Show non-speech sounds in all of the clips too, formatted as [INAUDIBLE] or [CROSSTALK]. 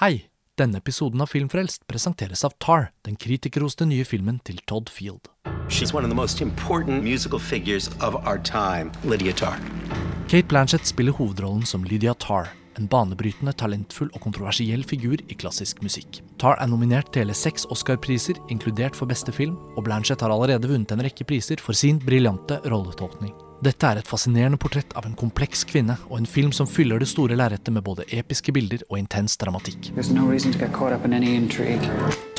Hei! Denne episoden av Filmfrelst presenteres av Tar, den kritikerroste nye filmen til Todd Field. She's one of the most important musical figures of our time, Lydia Tarr. Kate Blanchett spiller hovedrollen som Lydia Tarr, en banebrytende, talentfull og kontroversiell figur i klassisk musikk. Tarr er nominert til hele seks Oscar-priser, inkludert for beste film, og Blanchett har allerede vunnet en rekke priser for sin briljante rolletolkning. Dette er et fascinerende portrett av en kompleks kvinne, og en film som fyller det store lerretet med både episke bilder og intens dramatikk. No.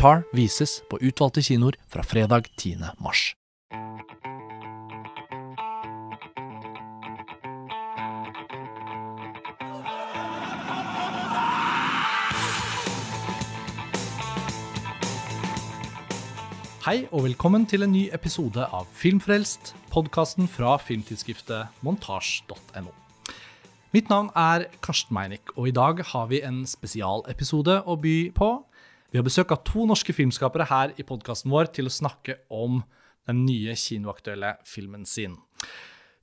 Tar vises på utvalgte kinoer fra fredag 10. mars. Hei og velkommen til en ny episode av Filmfrelst, podkasten fra filmtidsskriftet montasj.no. Mitt navn er Karsten Meinick, og i dag har vi en spesialepisode å by på. Vi har besøk av to norske filmskapere her i podkasten vår til å snakke om den nye kinoaktuelle filmen sin.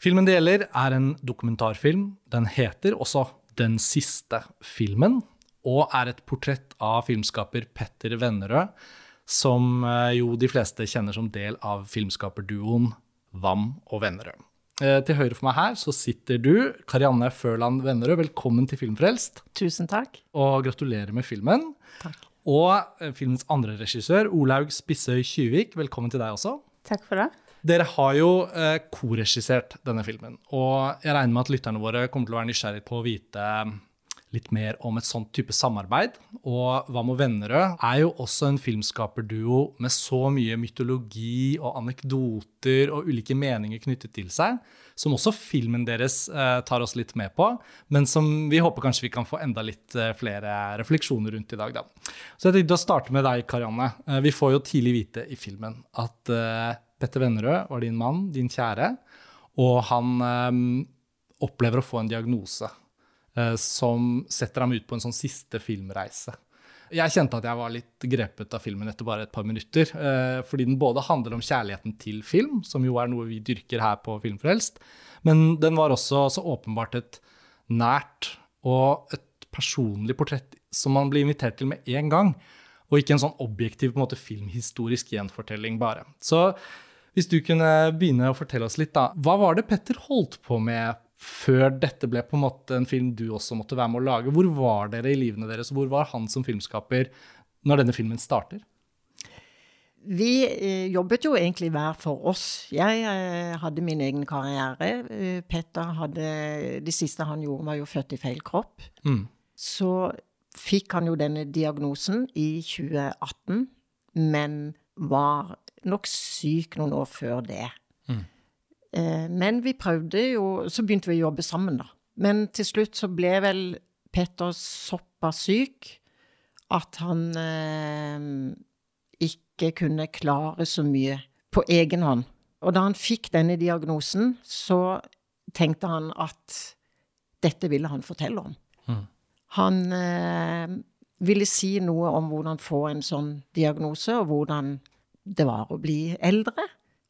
Filmen det gjelder, er en dokumentarfilm. Den heter også Den siste filmen, og er et portrett av filmskaper Petter Vennerød, som eh, jo de fleste kjenner som del av filmskaperduoen Vam og Vennerød. Eh, Til høyre for meg her så sitter du, Karianne Førland Vennerød. Velkommen til Filmfrelst, Tusen takk. og gratulerer med filmen. Takk. Og eh, filmens andre regissør, Olaug Spissøy Kyvik, velkommen til deg også. Takk for det. Dere har jo eh, koregissert denne filmen, og jeg regner med at lytterne våre kommer til å være nysgjerrige på å vite litt mer om et sånt type samarbeid. Og Hva med Vennerød er jo også en filmskaperduo med så mye mytologi og anekdoter og ulike meninger knyttet til seg, som også filmen deres eh, tar oss litt med på, men som vi håper kanskje vi kan få enda litt eh, flere refleksjoner rundt i dag. Da. Så jeg tenkte å starte med deg, Karianne. Eh, vi får jo tidlig vite i filmen at eh, Petter Vennerød var din mann, din kjære, og han eh, opplever å få en diagnose som setter ham ut på en sånn siste filmreise. Jeg kjente at jeg var litt grepet av filmen etter bare et par minutter. eh, Fordi den både handler om kjærligheten til film, som jo er noe vi dyrker her på Filmfrelst, men den var også så åpenbart et nært og et personlig portrett som man blir invitert til med en gang. Og ikke en sånn objektiv en måte, filmhistorisk gjenfortelling bare. Så hvis du kunne begynne å fortelle oss litt, da. Hva var det Petter holdt på med før dette ble på en måte en film du også måtte være med å lage? Hvor var dere i livene deres, og hvor var han som filmskaper når denne filmen starter? Vi eh, jobbet jo egentlig hver for oss. Jeg eh, hadde min egen karriere. Eh, Petter hadde Det siste han gjorde, var jo født i feil kropp. Mm. Så fikk han jo denne diagnosen i 2018, men var nok syk noen år før det. Eh, men vi prøvde jo Så begynte vi å jobbe sammen, da. Men til slutt så ble vel Petter såpass syk at han eh, ikke kunne klare så mye på egen hånd. Og da han fikk denne diagnosen, så tenkte han at dette ville han fortelle om. Mm. Han eh, ville si noe om hvordan få en sånn diagnose, og hvordan det var å bli eldre.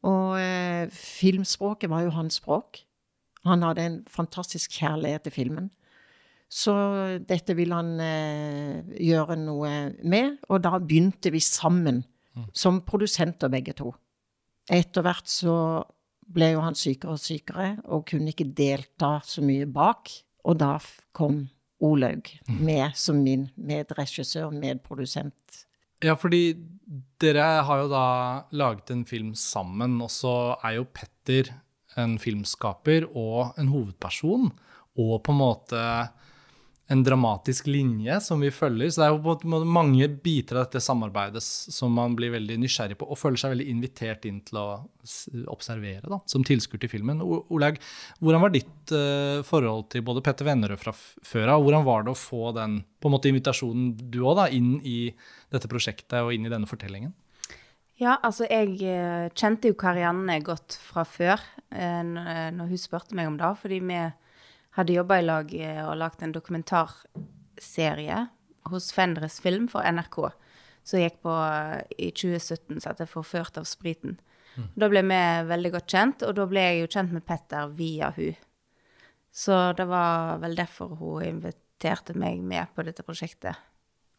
Og eh, filmspråket var jo hans språk. Han hadde en fantastisk kjærlighet til filmen. Så dette ville han eh, gjøre noe med, og da begynte vi sammen som produsenter begge to. Etter hvert så ble jo han sykere og sykere og kunne ikke delta så mye bak. Og da kom Olaug med som min medregissør, medprodusent. Ja, fordi dere har jo da laget en film sammen, og så er jo Petter en filmskaper og en hovedperson, og på en måte en dramatisk linje som vi følger. Så det er jo på en måte mange biter av dette samarbeidet som man blir veldig nysgjerrig på, og føler seg veldig invitert inn til å observere, da, som tilskuer til filmen. Olaug, hvordan var ditt uh, forhold til både Petter Vennerød fra før av, og hvordan var det å få den på en måte invitasjonen du òg, inn i dette prosjektet og inn i denne fortellingen? Ja, altså jeg eh, kjente jo Karianne godt fra før, eh, eh, når hun spurte meg om det. Fordi vi hadde jobba i lag og lagd en dokumentarserie hos Fendres Film for NRK. Som gikk på i 2017, som heter 'Forført av spriten'. Da ble vi veldig godt kjent, og da ble jeg jo kjent med Petter via hun. Så det var vel derfor hun inviterte meg med på dette prosjektet.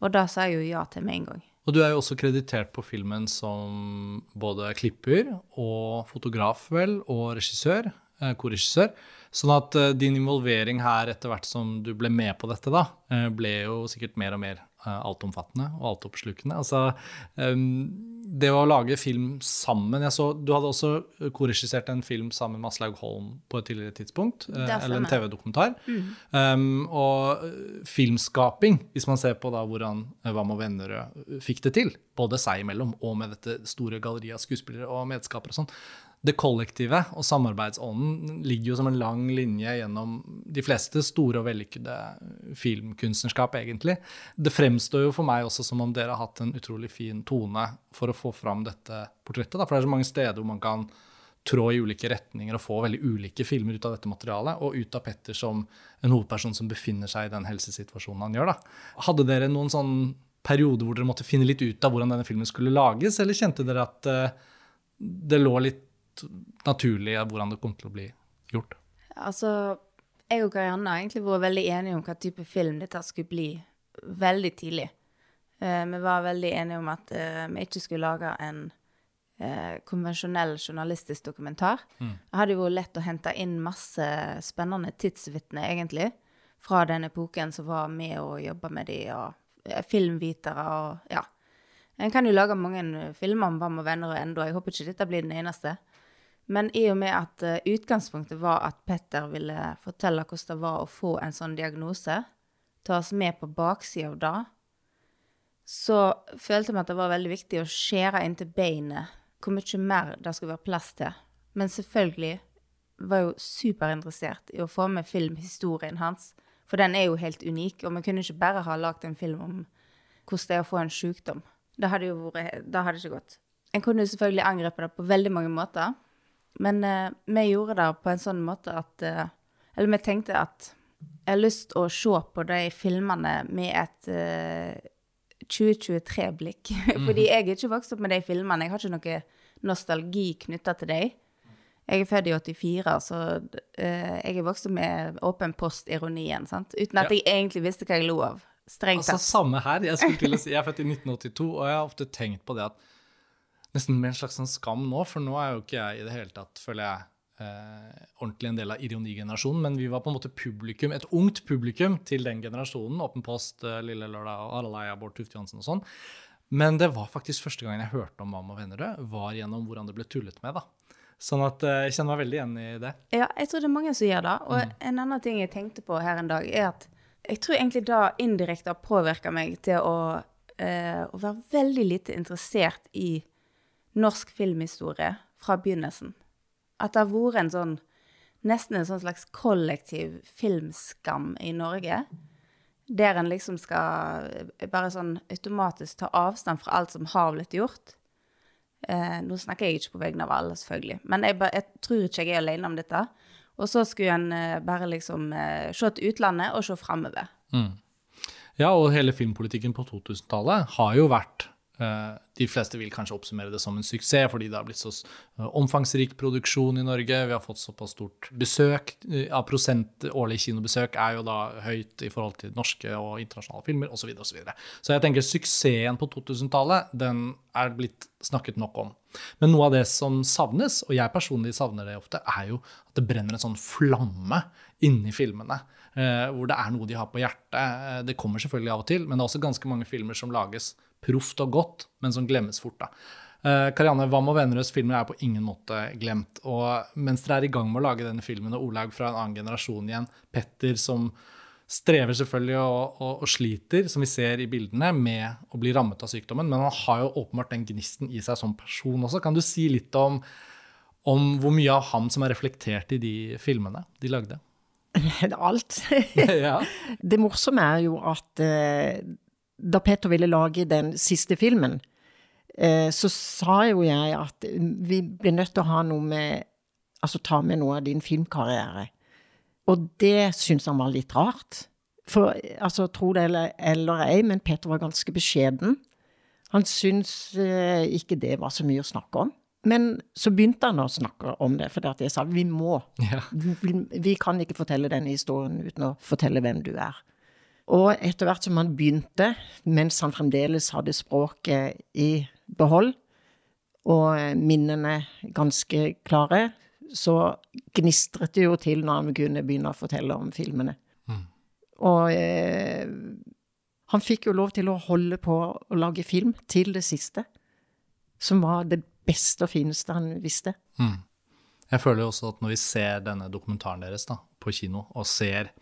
Og da sa jeg jo ja til med en gang. Og du er jo også kreditert på filmen som både klipper og fotograf, vel, og regissør, eh, korregissør. Sånn at eh, din involvering her etter hvert som du ble med på dette, da, eh, ble jo sikkert mer og mer altomfattende og altoppslukende. Altså, eh, det å lage film sammen jeg så, Du hadde også korregissert en film sammen med Aslaug Holm på et tidligere tidspunkt. eh, eller en. TV-dokumentar. Um, og eh, filmskaping, hvis man ser på da hvordan eh, Hva med Vennerød fikk det til, både seg imellom og med dette store galleriet av skuespillere og medskapere og sånn, det kollektive og samarbeidsånden ligger jo som en lang linje gjennom de fleste store og vellykkede filmkunstnerskap, egentlig. Det fremstår jo for meg også som om dere har hatt en utrolig fin tone for å få fram dette portrettet. Da. For det er så mange steder hvor man kan trå i ulike retninger og få veldig ulike filmer ut av dette materialet, og ut av Petter som en hovedperson som befinner seg i den helsesituasjonen han gjør. Da. Hadde dere noen sånn periode hvor dere måtte finne litt ut av hvordan denne filmen skulle lages, eller kjente dere at eh, det lå litt naturlig hvordan det kom til å bli gjort? Altså, jeg og Karianne har egentlig vært veldig enige om hva type film dette skulle bli veldig tidlig. Eh, vi var veldig enige om at eh, vi ikke skulle lage en eh, konvensjonell journalistisk dokumentar. Det hadde vært lett å hente inn masse spennende tidsvitner, egentlig, fra den epoken som var med og jobba med de, og filmvitere og ja. En kan jo lage mange filmer om Vam og venner og enda. Jeg håper ikke dette blir den eneste. Men i og med at eh, utgangspunktet var at Petter ville fortelle hvordan det var å få en sånn diagnose, ta oss med på baksida av det, så følte vi at det var veldig viktig å skjære inn til beinet hvor mye mer det skulle være plass til. Men selvfølgelig var jo superinteressert i å få med filmhistorien hans, for den er jo helt unik, og vi kunne ikke bare ha lagd en film om hvordan det er å få en sykdom. Det hadde jo vært, det hadde ikke gått. En kunne jo selvfølgelig angrepet det på veldig mange måter, men eh, vi gjorde det på en sånn måte at eh, Eller vi tenkte at jeg har lyst til å se på de filmene med et eh, 2023-blikk. [LAUGHS] Fordi jeg er ikke vokst opp med de filmene. Jeg har ikke noe nostalgi knytta til dem. Jeg er født i 84, så eh, jeg er vokst opp med åpen post-ironien. Uten at Ja. jeg egentlig visste hva jeg lo av. Strengt Altså, samme her. Jeg, [LAUGHS] si, jeg er født i 1982, og jeg har ofte tenkt på det at nesten med en slags sånn skam nå, for nå er jo ikke jeg i det hele tatt, føler jeg, eh, ordentlig en del av ironigenerasjonen, men vi var på en måte publikum, et ungt publikum til den generasjonen, Åpen post, eh, Lille Lørdag, og Eia, Bård Tufte Johansen og sånn. Men det var faktisk første gangen jeg hørte om Mamma og Vennerød, var gjennom hvordan det ble tullet med, da. Sånn at eh, jeg kjenner meg veldig igjen i det. Ja, jeg tror det er mange som gjør det. Og Mm. en annen ting jeg tenkte på her en dag, er at jeg tror egentlig det indirekte har påvirka meg til å, eh, å være veldig lite interessert i norsk filmhistorie fra begynnelsen. At det har vært en sånn Nesten en sånn slags kollektiv filmskam i Norge. Der en liksom skal bare sånn automatisk ta avstand fra alt som har blitt gjort. Eh, nå snakker jeg ikke på vegne av alle, selvfølgelig, men jeg, bare, jeg tror ikke jeg er alene om dette. Og så skulle en eh, bare liksom eh, se til utlandet og se framover. Ja, og hele filmpolitikken på 2000-tallet har jo vært De fleste vil kanskje oppsummere det som en suksess, fordi det har blitt så eh, omfangsrik produksjon i Norge. Vi har fått såpass stort besøk. Ja, Av prosent årlig kinobesøk er jo da høyt i forhold til norske og internasjonale filmer osv. Så, videre, og så, videre. så jeg tenker suksessen på 2000-tallet den er blitt snakket nok om. Men noe av det som savnes, og jeg personlig savner det ofte, er jo at det brenner en sånn flamme inni filmene. eh, hvor det er noe de har på hjertet. Eh, det kommer selvfølgelig av og til, men det er også ganske mange filmer som lages proft og godt, men som glemmes fort. da. Uh, Karianne Wam og Vennerøds filmer er på ingen måte glemt. Og mens dere er i gang med å lage denne filmen, og Olaug fra en annen generasjon igjen, Petter som strever selvfølgelig og, og, og sliter, som vi ser i bildene, med å bli rammet av sykdommen, men han har jo åpenbart den gnisten i seg som person også. Kan du si litt om, om hvor mye av ham som er reflektert i de filmene de lagde? [LAUGHS] Alt. [LAUGHS] ja. Det morsomme er jo at eh, da Petter ville lage den siste filmen, eh, så sa jo jeg at vi blir nødt til å ha noe med Altså ta med noe av din filmkarriere. Og det syntes han var litt rart. For altså, tro det eller, eller ei, men Peter var ganske beskjeden. Han syntes eh, ikke det var så mye å snakke om. Men så begynte han å snakke om det, for jeg sa vi må. Ja. Vi, vi kan ikke fortelle denne historien uten å fortelle hvem du er. Og etter hvert som han begynte, mens han fremdeles hadde språket i behold, og minnene ganske klare, så gnistret det jo til når han kunne begynne å fortelle om filmene. Og eh, han fikk jo lov til å holde på å lage film til det siste, som var det beste og fineste han visste. Jeg føler jo også at når vi ser denne dokumentaren deres da, på kino, og ser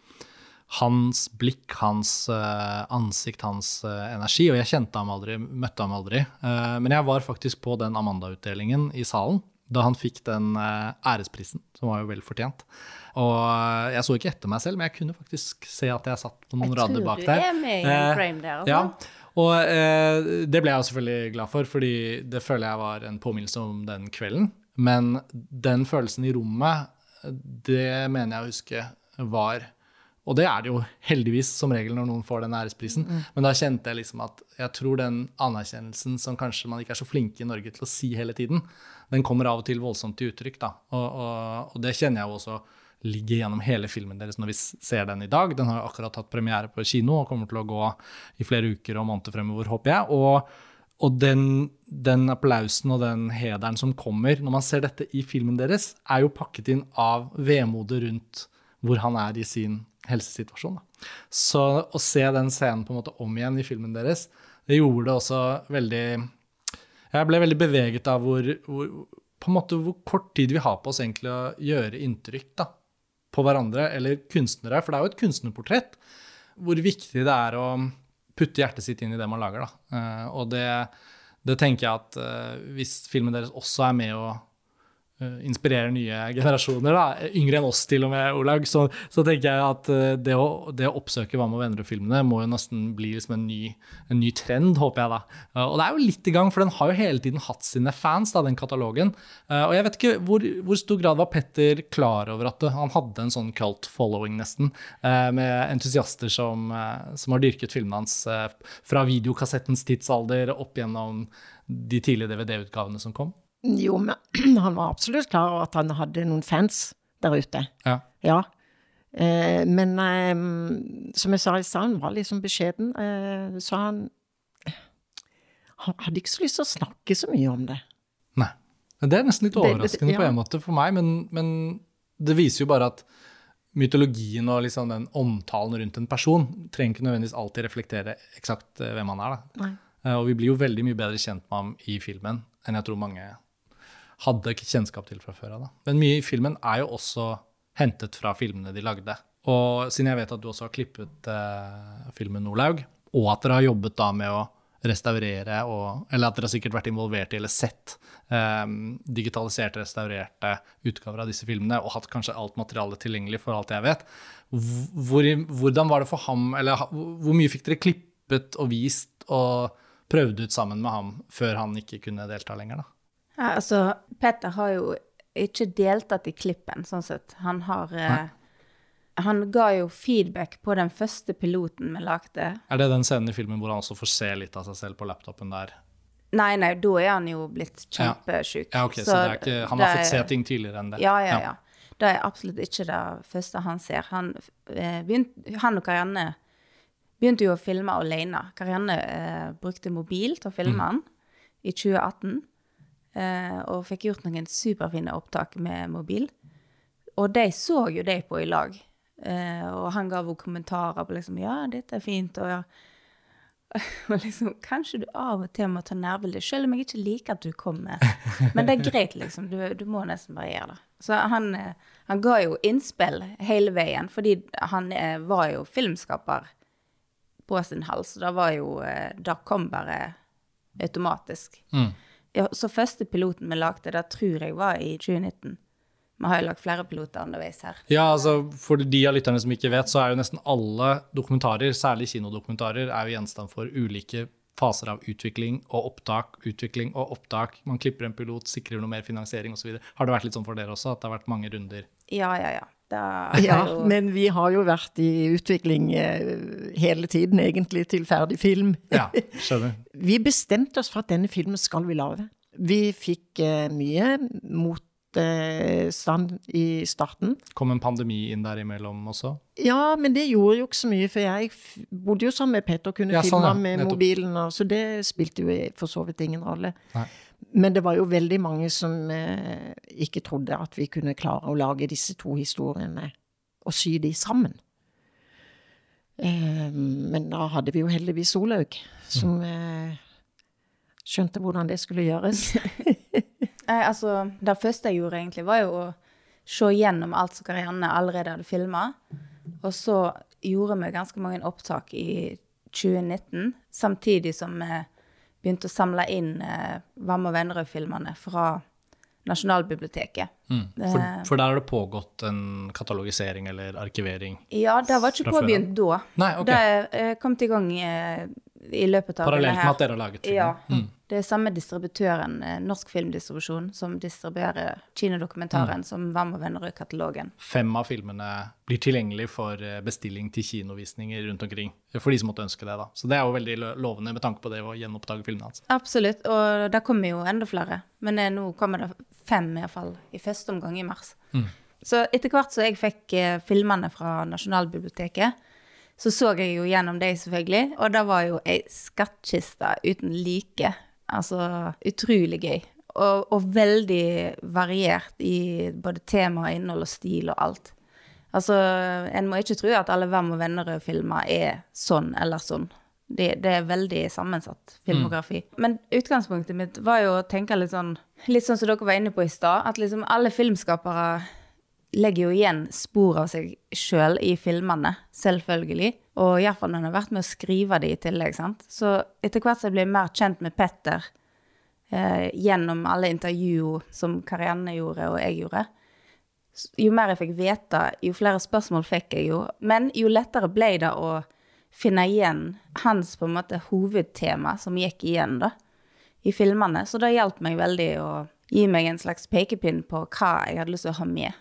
hans blikk, hans eh, ansikt, hans eh, energi Og jeg kjente ham aldri, møtte ham aldri. eh, men jeg var faktisk på den Amanda-utdelingen i salen da han fikk den æresprisen, som var jo vel fortjent. Og jeg så ikke etter meg selv, men jeg kunne faktisk se at jeg satt på noen Jeg rader tror bak du der. er med i en frame der, altså. Ja, og eh, det ble jeg selvfølgelig glad for, fordi det føler jeg var en påminnelse om den kvelden. Men den følelsen i rommet, det mener jeg å huske var Og det er det jo heldigvis som regel når noen får den æresprisen. Men da kjente jeg liksom at jeg tror den anerkjennelsen som kanskje man ikke er så flinke i Norge til å si hele tiden, den kommer av og til voldsomt til uttrykk. da. Og, og, og det kjenner jeg jo også ligger gjennom hele filmen deres når vi ser den i dag. Den har jo akkurat hatt premiere på kino og kommer til å gå i flere uker og måneder fremover, håper jeg. Og, og den, den applausen og den hederen som kommer når man ser dette i filmen deres, er jo pakket inn av vemodet rundt hvor han er i sin helsesituasjon. Da. Så å se den scenen på en måte om igjen i filmen deres, det gjorde det også veldig Jeg ble veldig beveget av hvor, hvor, på en måte hvor kort tid vi har på oss egentlig å gjøre inntrykk da, på hverandre eller kunstnere. For det er jo et kunstnerportrett. Hvor viktig det er å putte hjertet sitt inn i det man lager. Da. Eh, og det, det tenker jeg at eh, hvis filmen deres også er med å eh, inspirerer nye generasjoner, da, yngre enn oss til og med, Olag, så, så tenker jeg at eh, det å, det å oppsøke Hva med venner og filmene må jo nesten bli liksom en, ny, en ny trend, håper jeg da. Eh, Og det er jo litt i gang, for den har jo hele tiden hatt sine fans, da, den katalogen. Og jeg vet ikke hvor, hvor stor grad var Petter klar over at han hadde en sånn cult following, nesten, med entusiaster som, som har dyrket filmene hans fra videokassettens tidsalder opp gjennom de tidlige DVD-utgavene som kom. Jo, men [CLEARS THROAT] han var absolutt klar over at han hadde noen fans der ute. Ja. Ja. Eh, men eh, som jeg sa i stad, han var liksom beskjeden. Eh, så han Han hadde ikke så lyst til å snakke så mye om det. Nei. Det er nesten litt Det- det- overraskende på en måte for meg, men, men det viser jo bare at mytologien og liksom den omtalen rundt en person trenger ikke nødvendigvis alltid reflektere eksakt eh, hvem han er. Eh, Og vi blir jo veldig mye bedre kjent med ham i filmen enn jeg tror mange hadde kjennskap til fra før av. Men mye i filmen er jo også hentet fra filmene de lagde. Og siden jeg vet at du også har klippet eh, filmen Nordlaug, og at dere har jobbet da med å restaurere, og, eller at dere har sikkert vært involvert i eller sett eh, digitaliserte, restaurerte utgaver av disse filmene, og hatt kanskje alt materialet tilgjengelig for alt jeg vet. Hvor, hvordan var det for ham, eller hvor mye fikk dere klippet og vist og prøvd ut sammen med ham før han ikke kunne delta lenger? da? Ja, altså, Peter har jo ikke deltatt i klippen, sånn sett. Han har eh, Han ga jo feedback på den første piloten vi lagde. Er det den scenen i filmen hvor han også får se litt av seg selv på laptopen der? Nei, nei, da er han jo blitt kjempesjuk. Ja, ok, så, det er ikke, Han har fått se ting tidligere enn det? Ja, ja, ja. Det er absolutt ikke det første han ser. Han, eh, begynt, han og Karianne begynte jo å filme alene. Karianne eh, brukte mobil til å filme han i 2018. Eh, og fikk gjort noen superfine opptak med mobil. Og de så jo de på i lag. Eh, og han ga henne kommentarer på liksom Ja, dette er fint. Og ja. [LAUGHS] Og liksom, kanskje du av og til må ta nærbilde, selv om jeg ikke liker at du kommer. [LAUGHS] Men det er greit, liksom. Du, du må nesten bare gjøre det. Så han, eh, han ga jo innspill hele veien, fordi han var jo filmskaper på sin hals. Det var jo Det kom bare automatisk. Ja, så første piloten vi lagde, det tror jeg var i 2019. Vi har jo lagt flere piloter underveis her. Ja, altså For de av lytterne som ikke vet, så er jo nesten alle dokumentarer, særlig kinodokumentarer, er jo gjenstand for ulike faser av utvikling og opptak, utvikling og opptak. Man klipper en pilot, sikrer noe mer finansiering osv. Har det vært litt sånn for dere også, at det har vært mange runder? Ja, ja, ja. Det Ja, jo, men vi har jo vært i utvikling eh, hele tiden, egentlig, til ferdig film. Ja, [LAUGHS] skjønner. Vi bestemte oss for at denne filmen skal vi lage. Vi fikk eh, mye mot stillstand i starten. Kom en pandemi inn der imellom også? Ja, men det gjorde jo ikke så mye, for jeg bodde jo sammen med Petter og kunne Ja, sånn, ja. med Nettopp. mobilen, og, så det spilte jo for så vidt ingen rolle. Nei. Men det var jo veldig mange som eh, ikke trodde at vi kunne klare å lage disse to historiene og sy de sammen. Eh, men da hadde vi jo heldigvis Olaug, som eh, skjønte hvordan det skulle gjøres. [LAUGHS] Nei, altså, det første jeg gjorde egentlig, var jo å se gjennom alt som Karianne allerede hadde filma. Og så gjorde vi ganske mange opptak i 2019, samtidig som vi begynte å samle inn eh, Vam og Vennerød-filmene fra Nasjonalbiblioteket. For, for der har det pågått en katalogisering eller arkivering. Ja, det var ikke påbegynt da. Nei, okay. Det er kommet i gang eh, i løpet av Parallelt med at dere har laget film. Ja. Det er samme distributøren, eh, Norsk Filmdistribusjon, som distribuerer kinodokumentaren som Vam og Vennerød-katalogen. Fem av filmene blir tilgjengelig for eh, bestilling til kinovisninger rundt omkring. For de som måtte ønske det, da. Så det er jo veldig lovende med tanke på det å gjenoppdage filmene hans. Absolutt, og da kommer jo enda flere. Men eh, nå kommer det fem i hvert fall, i første omgang i mars. Så etter hvert så jeg fikk eh, filmene fra Nasjonalbiblioteket, så så jeg jo gjennom deg, selvfølgelig, og det var jo ei skattkiste uten like. Altså utrolig gøy. Og, og veldig variert i både tema, innhold og stil og alt. Altså, en må ikke tro at alle Hvem og Vennerød-filmer er sånn eller sånn. Det, det er veldig sammensatt filmografi. Men utgangspunktet mitt var jo å tenke litt sånn Litt sånn som dere var inne på i stad, at liksom alle filmskapere legger jo igjen spor av seg sjøl i filmene, selvfølgelig. Og iallfall når hun har vært med å skrive de i tillegg. sant? Så etter hvert som jeg blir mer kjent med Petter, eh, gjennom alle intervjuer som Karianne gjorde, og jeg gjorde, jo mer jeg fikk vite, jo flere spørsmål fikk jeg jo. Men jo lettere ble det å finne igjen hans på en måte hovedtema som gikk igjen da, i filmene. Så det hjalp meg veldig å gi meg en slags pekepinn på hva jeg hadde lyst til å ha med.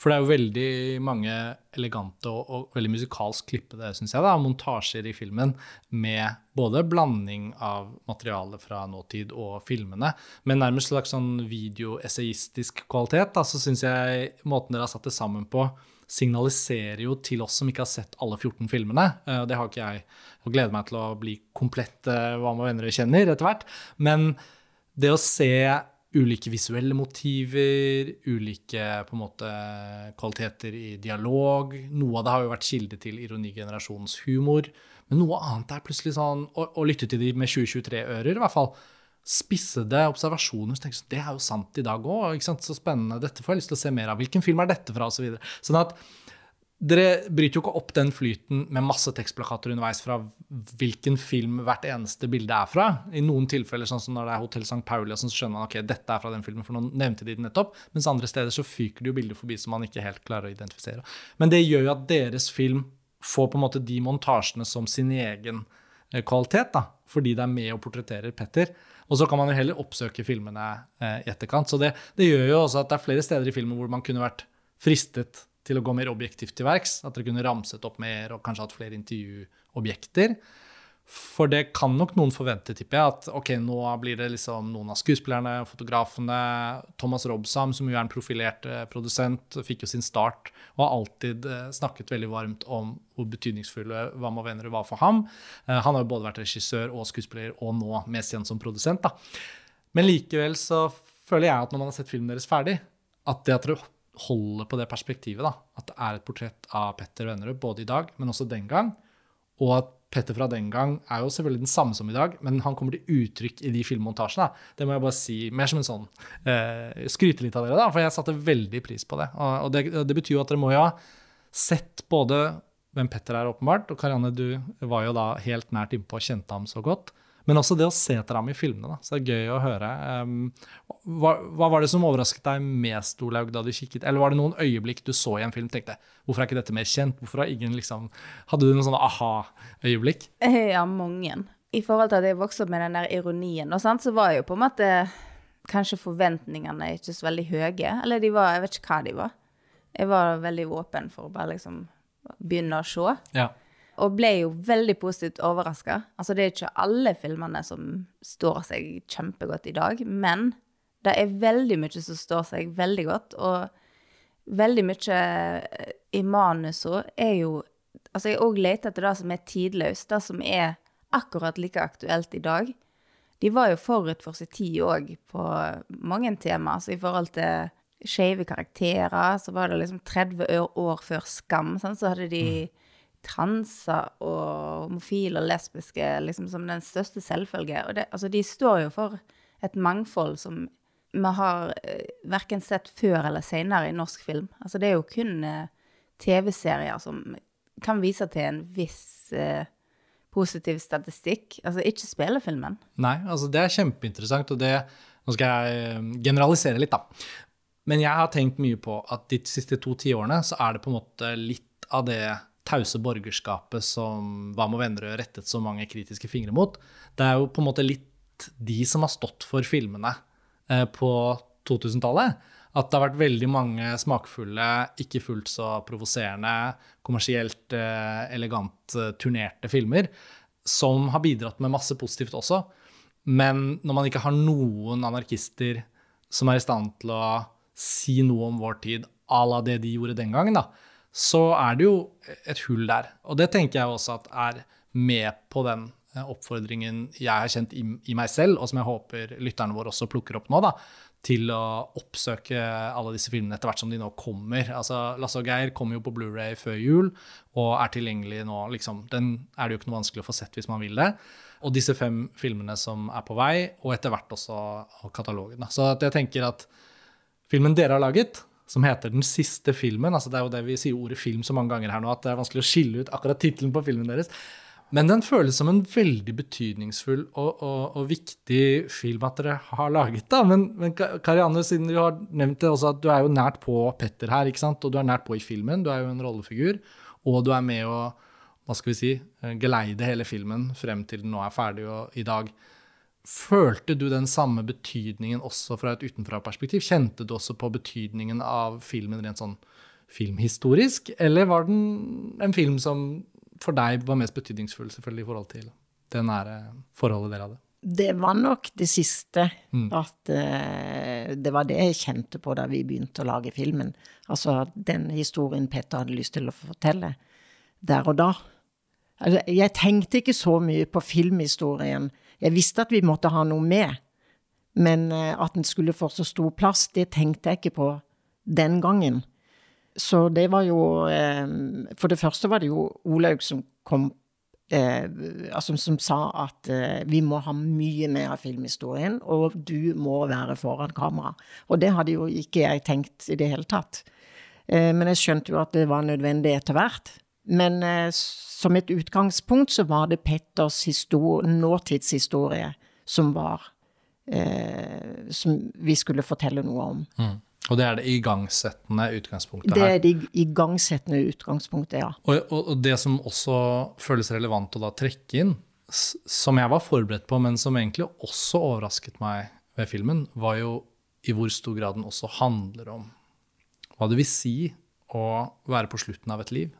For det er jo veldig mange elegante og, og veldig musikalsk klippede, synes jeg, da, montasjer i filmen med både blanding av materiale fra nåtid og filmene, men nærmest slags sånn videoessayistisk kvalitet. Da, så syns jeg måten dere har satt det sammen på, signaliserer jo til oss som ikke har sett alle 14 filmene. eh, Det har ikke jeg, og gleder meg til å bli komplett eh, hva med venner og kjenner etter hvert. Men det å se ulike visuelle motiver, ulike på en måte kvaliteter i dialog. Noe av det har jo vært kilde til ironigenerasjonens humor. Men noe annet er plutselig sånn Å, å lytte til de med 2023-ører, i hvert fall. Spissede observasjoner. Så tenker jeg, sånn, det er jo sant i dag òg. Så spennende. Dette får jeg lyst til å se mer av. Hvilken film er dette fra? Og så videre. sånn at dere bryter jo ikke opp den flyten med masse tekstplakater underveis fra hvilken film hvert eneste bilde er fra. I noen tilfeller, sånn som når det er Hotell St. Pauli, så skjønner man ok, dette er fra den filmen, for nå nevnte de den nettopp. Mens andre steder så fyker det jo bilder forbi som man ikke helt klarer å identifisere. Men det gjør jo at deres film får på en måte de montasjene som sin egen eh, kvalitet, da, fordi det er med og portretterer Petter. Og så kan man jo heller oppsøke filmene eh, i etterkant. Så det, det gjør jo også at det er flere steder i filmen hvor man kunne vært fristet til å gå mer objektivt til verks. At dere kunne ramset opp mer og kanskje hatt flere intervjuobjekter. For det kan nok noen forvente, tipper jeg, at ok, nå blir det liksom noen av skuespillerne, fotografene. Thomas Robsam, som jo er en profilert eh, produsent, fikk jo sin start og har alltid eh, snakket veldig varmt om hvor betydningsfulle Hva og venner var for ham. Eh, han har jo både vært regissør og skuespiller, og nå mest igjen som produsent. da. Men likevel så føler jeg at når man har sett filmen deres ferdig, at det at dere holder på det perspektivet, da, at det er et portrett av Petter Vennerød både i dag, men også den gang, og at Petter fra den gang er jo selvfølgelig den samme som i dag, men han kommer til uttrykk i de filmmontasjene. Det må jeg bare si, mer som en sånn eh, Skryte litt av dere, da, for jeg satte veldig pris på det. Og, og det, det betyr jo at dere må jo ha sett både hvem Petter er, åpenbart, og Karianne, du var jo da helt nært innpå og kjente ham så godt. Men også det å se etter ham i filmene. Da. Så det er gøy å høre. Um, hva, hva var det som overrasket deg mest, Olaug, da du kikket? Eller var det noen øyeblikk du så i en film tenkte hvorfor er ikke dette mer kjent? Hvorfor har ingen liksom Hadde du noen sånne aha-øyeblikk? [LAUGHS] Ja, mange. I forhold til at jeg vokste opp med den der ironien, og sant, så var jo på en måte kanskje forventningene ikke så veldig høye. Eller de var Jeg vet ikke hva de var. Jeg var veldig åpen for å bare liksom begynne å se. Ja. Og ble jo veldig positivt overraska. Altså, det er ikke alle filmene som står seg kjempegodt i dag, men Det er veldig mye som står seg veldig godt, og veldig mye eh, i manuset er jo Altså, jeg òg leter etter det som er tidløst, det som er akkurat like aktuelt i dag. De var jo forut for sin tid òg på mange tema, så i forhold til skeive karakterer, så var det liksom 30 år, før Skam, så hadde de transer og homofile og lesbiske liksom som den største selvfølge. Og det, altså, de står jo for et mangfold som vi har eh, verken sett før eller senere i norsk film. Altså, det er jo kun eh, TV-serier som kan vise til en viss eh, positiv statistikk. Altså ikke spillefilmen. Nei, altså det er kjempeinteressant, og det Nå skal jeg eh, generalisere litt, da. Men jeg har tenkt mye på at de siste to tiårene så er det på en måte litt av det tause borgerskapet som Hva med vennerød rettet så mange kritiske fingre mot. Det er jo på en måte litt de som har stått for filmene eh, på 2000-tallet. At det har vært veldig mange smakfulle, ikke fullt så provoserende, kommersielt eh, elegant eh, turnerte filmer som har bidratt med masse positivt også. Men når man ikke har noen anarkister som er i stand til å si noe om vår tid à la det de gjorde den gangen, da, så er det jo et hull der. Og det tenker jeg også at er med på den eh, oppfordringen jeg har kjent i, i meg selv, og som jeg håper lytterne våre også plukker opp nå, da, til å oppsøke alle disse filmene etter hvert som de nå kommer. Altså, Lasse og Geir kommer jo på Blu-ray før jul og er tilgjengelig nå. Liksom, den er det jo ikke noe vanskelig å få sett hvis man vil det. Og disse fem filmene som er på vei, og etter hvert også katalogen. Da. Så jeg tenker at filmen dere har laget, som heter Den siste filmen altså Det er jo det vi sier ordet film så mange ganger her nå, at det er vanskelig å skille ut akkurat tittelen på filmen deres. Men den føles som en veldig betydningsfull og, og, og viktig film at dere har laget. da. Men, men Karianne, siden du har nevnt det også, at du er jo nært på Petter her, ikke sant? og du er nært på i filmen. Du er jo en rollefigur, og du er med å hva skal vi si, geleide hele filmen frem til den nå er ferdig og, i dag. Følte du den samme betydningen også fra et utenfra-perspektiv? Kjente du også på betydningen av filmen rent sånn filmhistorisk, eller var den en film som for deg var mest betydningsfull selvfølgelig i forhold til det nære forholdet dere hadde? Det var nok det siste. Mm. At uh, det var det jeg kjente på da vi begynte å lage filmen. Altså den historien Petter hadde lyst til å fortelle der og da. Altså, jeg tenkte ikke så mye på filmhistorien. Jeg visste at vi måtte ha noe med. Men uh, at den skulle få så stor plass, det tenkte jeg ikke på den gangen. Så det var jo uh, For det første var det jo Olaug som kom eh, altså, som sa at eh, vi må ha mye mer av filmhistorien, og du må være foran kamera. Og det hadde jo ikke jeg tenkt i det hele tatt. Eh, men jeg skjønte jo at det var nødvendig etter hvert. Men eh, som et utgangspunkt så var det Petters nåtidshistorie som var eh, Som vi skulle fortelle noe om. Mm. Og det er det igangsettende utgangspunktet her? Det er det igangsettende utgangspunktet, ja. Og, og, og, det som også føles relevant å da trekke inn, som jeg var forberedt på, men som egentlig også overrasket meg ved filmen, var jo i hvor stor grad den også handler om hva det vil si å være på slutten av et liv.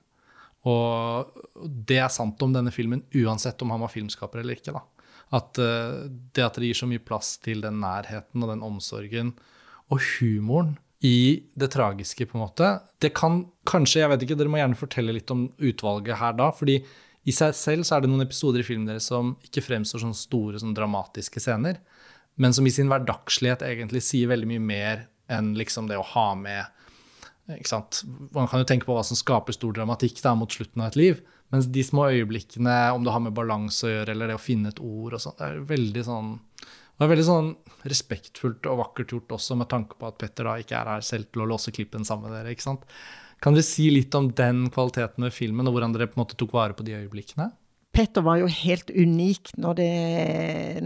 Og det er sant om denne filmen, uansett om han var filmskaper eller ikke. da. At uh, det at det gir så mye plass til den nærheten og den omsorgen, og humoren i det tragiske, på en måte. Det kan kanskje, jeg vet ikke, Dere må gjerne fortelle litt om utvalget her da. fordi i seg selv så er det noen episoder i filmen deres som ikke fremstår som store, sånn dramatiske scener, men som i sin hverdagslighet egentlig sier veldig mye mer enn liksom det å ha med? Man kan jo tenke på hva som skaper stor dramatikk da, mot slutten av et liv. Mens de små øyeblikkene, om det har med balanse å gjøre, eller det å finne et ord og sånt, det er veldig sånn det er veldig sånn respektfullt og vakkert gjort også, med tanke på at Petter da ikke er her selv til å låse klippen sammen med dere. ikke sant? Kan dere si litt om den kvaliteten ved filmen, og hvordan dere på en måte tok vare på de øyeblikkene? Petter var jo helt unik når det,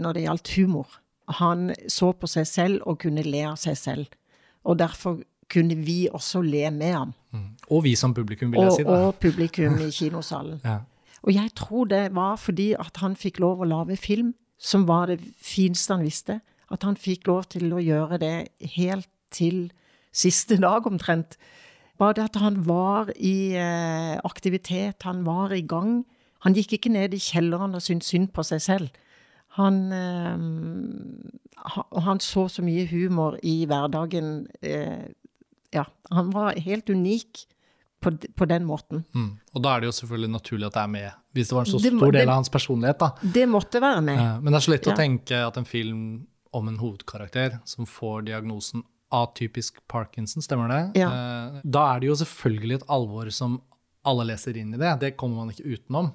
når det gjaldt humor. Han så på seg selv og kunne le av seg selv. Og derfor kunne vi også le med ham. Mm. Og vi som publikum, vil jeg og, si. da. Og publikum i kinosalen. [LAUGHS] ja. Og jeg tror det var fordi at han fikk lov å lage film som var det fineste han visste. At han fikk lov til å gjøre det helt til siste dag, omtrent. Bare det at han var i eh, aktivitet, han var i gang. Han gikk ikke ned i kjelleren og syntes synd på seg selv. Han, eh, han så så mye humor i hverdagen. Eh, ja, han var helt unik på, på den måten. Mm. Og da er det jo selvfølgelig naturlig at det er med, hvis det var en så Det stor del det- av hans personlighet. da. Det måtte være med. Eh, Men det er så lett Ja. å tenke at en film om en hovedkarakter som får diagnosen atypisk Parkinson, stemmer det? Ja. Eh, Da er det jo selvfølgelig et alvor som alle leser inn i det. Det kommer man ikke utenom.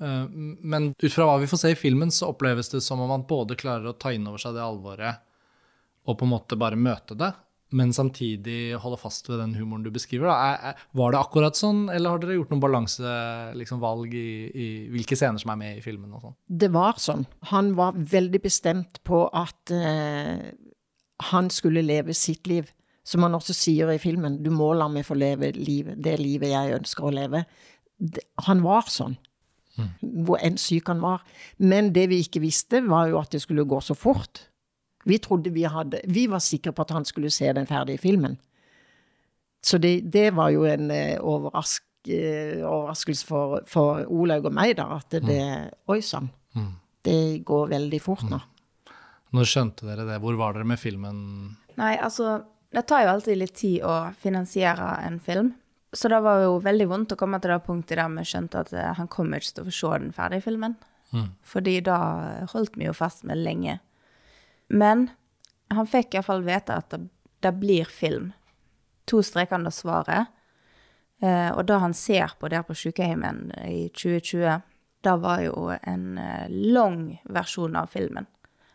Eh, Men ut fra hva vi får se i filmen, så oppleves det som om man både klarer å ta inn over seg det alvoret og på en måte bare møte det, men samtidig holde fast ved den humoren du beskriver. Da. Er- er- Var det akkurat sånn, eller har dere gjort noen balansevalg liksom, i, i hvilke scener som er med i filmen? og sånn? Det var sånn. Han var veldig bestemt på at eh, han skulle leve sitt liv. Som han også sier i filmen, du må la meg få leve liv, det livet jeg ønsker å leve. Det, han var sånn. Hvor enn syk han var. Men det vi ikke visste, var jo at det skulle gå så fort. Vi trodde vi hadde Vi var sikre på at han skulle se den ferdige filmen. Så det, det var jo en eh, overrask, eh, overraskelse for, for Olaug og meg, da. At det Oi sann. Det går veldig fort nå. Når skjønte dere det? Hvor var dere med filmen? Nei, altså, det tar jo alltid litt tid å finansiere en film. Så det var jo veldig vondt å komme til det punktet der vi skjønte at eh, han kommer ikke til å få se den ferdige filmen. Fordi da holdt vi jo fast med lenge. Men han fikk iallfall vite at det, det blir film. To streker under svaret. Eh, og det han ser på der på sykehjemmen i 2020, det var jo en eh, lang versjon av filmen.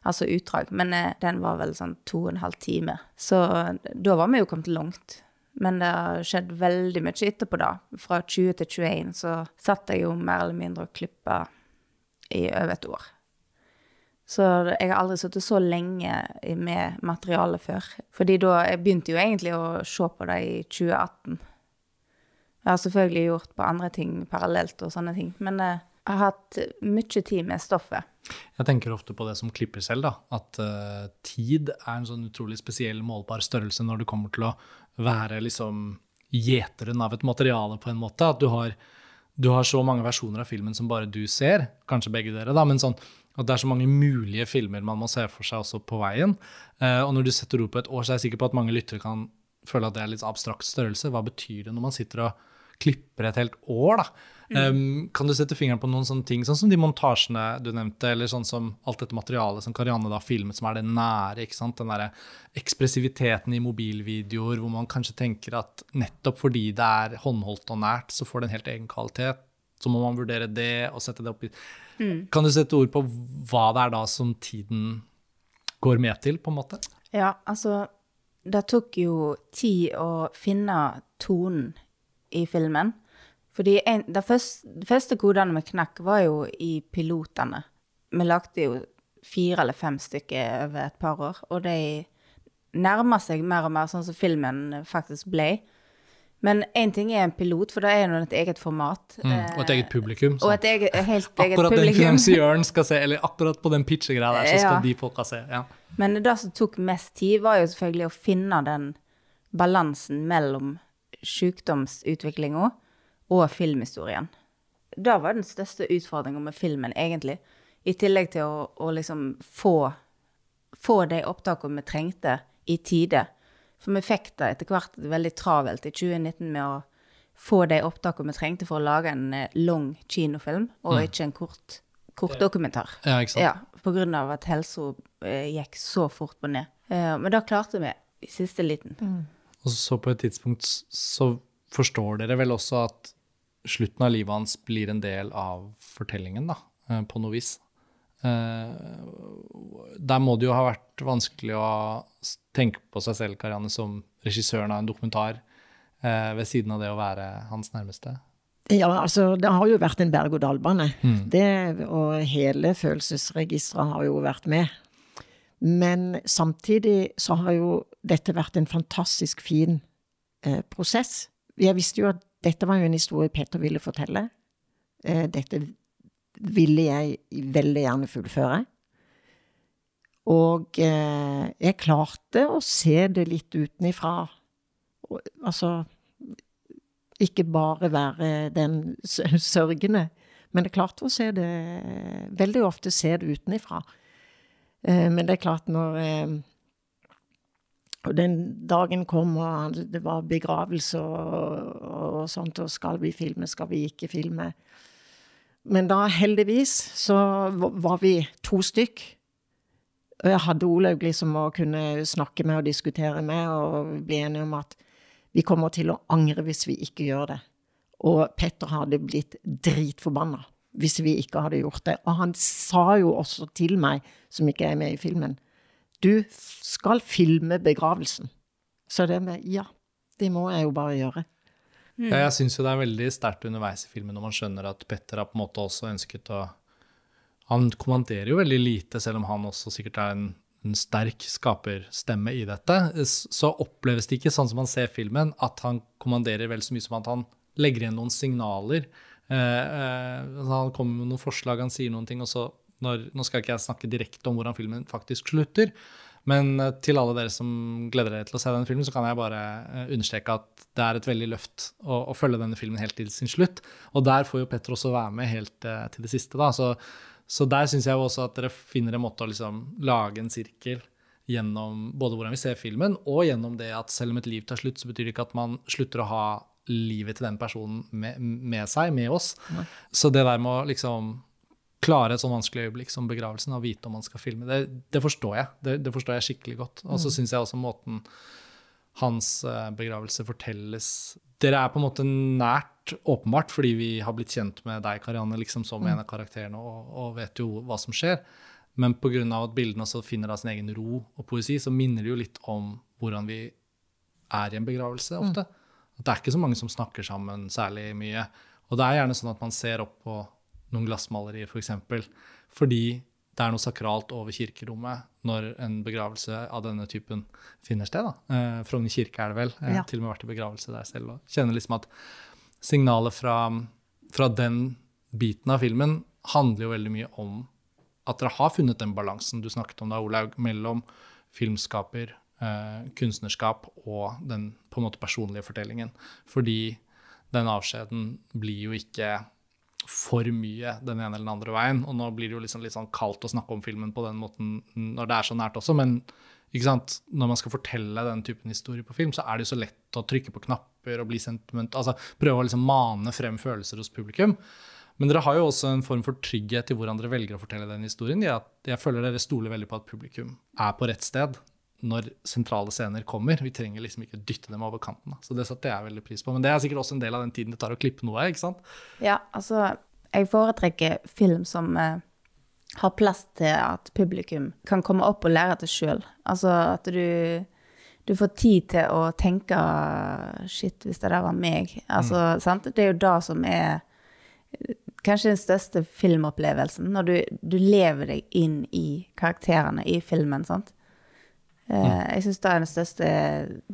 Altså utdrag. Men eh, den var vel sånn to og en halv time. Så eh, da var vi jo kommet langt. Men det har skjedd veldig mye etterpå, da. Fra 20 til 21 så satt jeg jo mer eller mindre og klippa i over et år. Så jeg har aldri sittet så lenge med materialet før. Fordi da Jeg begynte jo egentlig å se på det i 2018. Jeg har selvfølgelig gjort på andre ting parallelt og sånne ting, men eh, jeg har hatt mye tid med stoffet. Jeg tenker ofte på det som klipper selv, da. At uh, tid er en sånn utrolig spesiell målbar størrelse når det kommer til å være liksom gjeteren av et materiale, på en måte. At du har, du har så mange versjoner av filmen som bare du ser, kanskje begge dere, da, men sånn at det er så mange mulige filmer man må se for seg også på veien. Eh, og når du setter ord på et år, så er jeg sikker på at mange lyttere kan føle at det er litt abstrakt størrelse. Hva betyr det når man sitter og klipper et helt år, da? Mm. kan du sette fingeren på noen sånne ting, sånn som de montasjene du nevnte, eller sånn som alt dette materialet som Karianne da filmet, som er det nære, ikke sant? Den derre ekspressiviteten i mobilvideoer, hvor man kanskje tenker at nettopp fordi det er håndholdt og nært, så får det en helt egen kvalitet. Så må man vurdere det og sette det opp i Kan du sette ord på hva det er da som tiden går med til, på en måte? Ja, altså Det tok jo tid å finne tonen i filmen. Fordi en, det, første, det første kodene vi knakk, var jo i pilotene. Vi lagde jo fire eller fem stykker over et par år, og de nærmer seg mer og mer sånn som filmen faktisk ble. Men én ting er en pilot, for da er det et eget format. Mm, og et eget publikum. Og sånn. et eget, helt eget Akkurat den publikum. finansiøren skal se, eller akkurat på den pitchegreia der, så skal Ja. de folka se. Ja. Men det som tok mest tid, var jo selvfølgelig å finne den balansen mellom sykdomsutviklinga og filmhistorien. Det var den største utfordringa med filmen, egentlig. I tillegg til å, å liksom få, få de opptakene vi trengte, i tide. For vi fikk det etter hvert veldig travelt i 2019 med å få de opptakene vi trengte for å lage en eh, lang kinofilm, og ikke en kort, kort dokumentar. Ja, ikke sant? Ja, på grunn av at helsa eh, gikk så fort på ned. Eh, men da klarte vi i siste liten. Og så på et tidspunkt så forstår dere vel også at slutten av livet hans blir en del av fortellingen, da, på noe vis. Eh, Der må det jo ha vært vanskelig å tenke på seg selv, Karianne, som regissøren av en dokumentar, eh, ved siden av det å være hans nærmeste. Ja, altså, det har jo vært en berg-og-dal-bane. Det, og hele følelsesregisteret har jo vært med. Men samtidig så har jo dette vært en fantastisk fin eh, prosess. Jeg visste jo at dette var jo en historie Peter ville fortelle. Eh, dette ville jeg veldig gjerne fullføre. Og eh, jeg klarte å se det litt utenifra. Og, Altså ikke bare være den sørgende, Men det klarte å se det Veldig ofte se det utenifra. Eh, men det er klart, når eh, og den dagen kom, og det var begravelse og, og sånt, og skal vi filme, skal vi ikke filme? Men da, heldigvis, så var vi to stykk. Og jeg hadde Olaug liksom å kunne snakke med og diskutere med, og bli enige om at vi kommer til å angre hvis vi ikke gjør det. Og Petter hadde blitt dritforbanna hvis vi ikke hadde gjort det. Og han sa jo også til meg, som ikke er med i filmen, du skal filme begravelsen. Så det med Ja, det må jeg jo bare gjøre. Mm. Ja, jeg syns jo det er veldig sterkt underveis i filmen når man skjønner at Petter har på en måte også ønsket å Han kommanderer jo veldig lite, selv om han også sikkert er en, en sterk skaperstemme i dette. Så oppleves det ikke sånn som man ser filmen, at han kommanderer vel så mye som at han legger igjen noen signaler. Eh, eh, han kommer med noen forslag, han sier noen ting, og så når, nå skal ikke jeg snakke direkte om hvordan filmen faktisk slutter, men eh, til alle dere som gleder dere til å se denne filmen, så kan jeg bare eh, understreke at det er et veldig løft å, å følge denne filmen helt til sin slutt. Og der får jo Petter også være med helt uh, til det siste. da, Så, så der syns jeg også at dere finner en måte å liksom lage en sirkel gjennom både hvordan vi ser filmen, og gjennom det at selv om et liv tar slutt, så betyr det ikke at man slutter å ha livet til den personen med, med seg, med oss. Nei. Så det der med å liksom klare et sånn vanskelig øyeblikk som begravelsen og vite om man skal filme. Det, det forstår jeg. Det, det, forstår jeg skikkelig godt. Og så mm. syns jeg også måten hans uh, begravelse fortelles Dere er på en måte nært, åpenbart, fordi vi har blitt kjent med deg, Karianne, liksom som mm. en av karakterene, og, og, vet jo hva som skjer. Men pga. at bildene også finner da sin egen ro og poesi, så minner det jo litt om hvordan vi er i en begravelse ofte. Mm. At det er ikke så mange som snakker sammen særlig mye. Og det er gjerne sånn at man ser opp på noen glassmalerier, f.eks. For eksempel, fordi det er noe sakralt over kirkerommet når en begravelse av denne typen finner sted. Eh, Frogner kirke er det vel. Jeg har ja. til og med vært i begravelse der selv og kjenner liksom at signalet fra, fra, den biten av filmen handler jo veldig mye om at dere har funnet den balansen du snakket om da, Olaug, mellom filmskaper, eh, kunstnerskap og den på en måte personlige fortellingen. Fordi den avskjeden blir jo ikke for mye den ene eller den andre veien. Og nå blir det jo liksom litt sånn kaldt å snakke om filmen på den måten når det er så nært også, men når man skal fortelle den typen historie på film, så er det jo så lett å trykke på knapper og bli sentiment, altså prøve å liksom mane frem følelser hos publikum. Men dere har jo også en form for trygghet i hvordan dere velger å fortelle den historien. Jeg, føler dere stoler veldig på at publikum er på rett sted når sentrale scener kommer. Vi trenger liksom ikke dytte dem over kanten. Så det satte jeg veldig pris på. Men det er sikkert også en del av den tiden det tar å klippe noe. ikke sant? Ja, altså jeg foretrekker film som eh, har plass til at publikum kan komme opp og lære det sjøl. Altså at du, du får tid til å tenke Shit, hvis det der var meg. Altså, mm. sant? Det er jo det som er kanskje den største filmopplevelsen. Når du, du lever deg inn i karakterene i filmen. sant? Mm. Jeg syns det er den største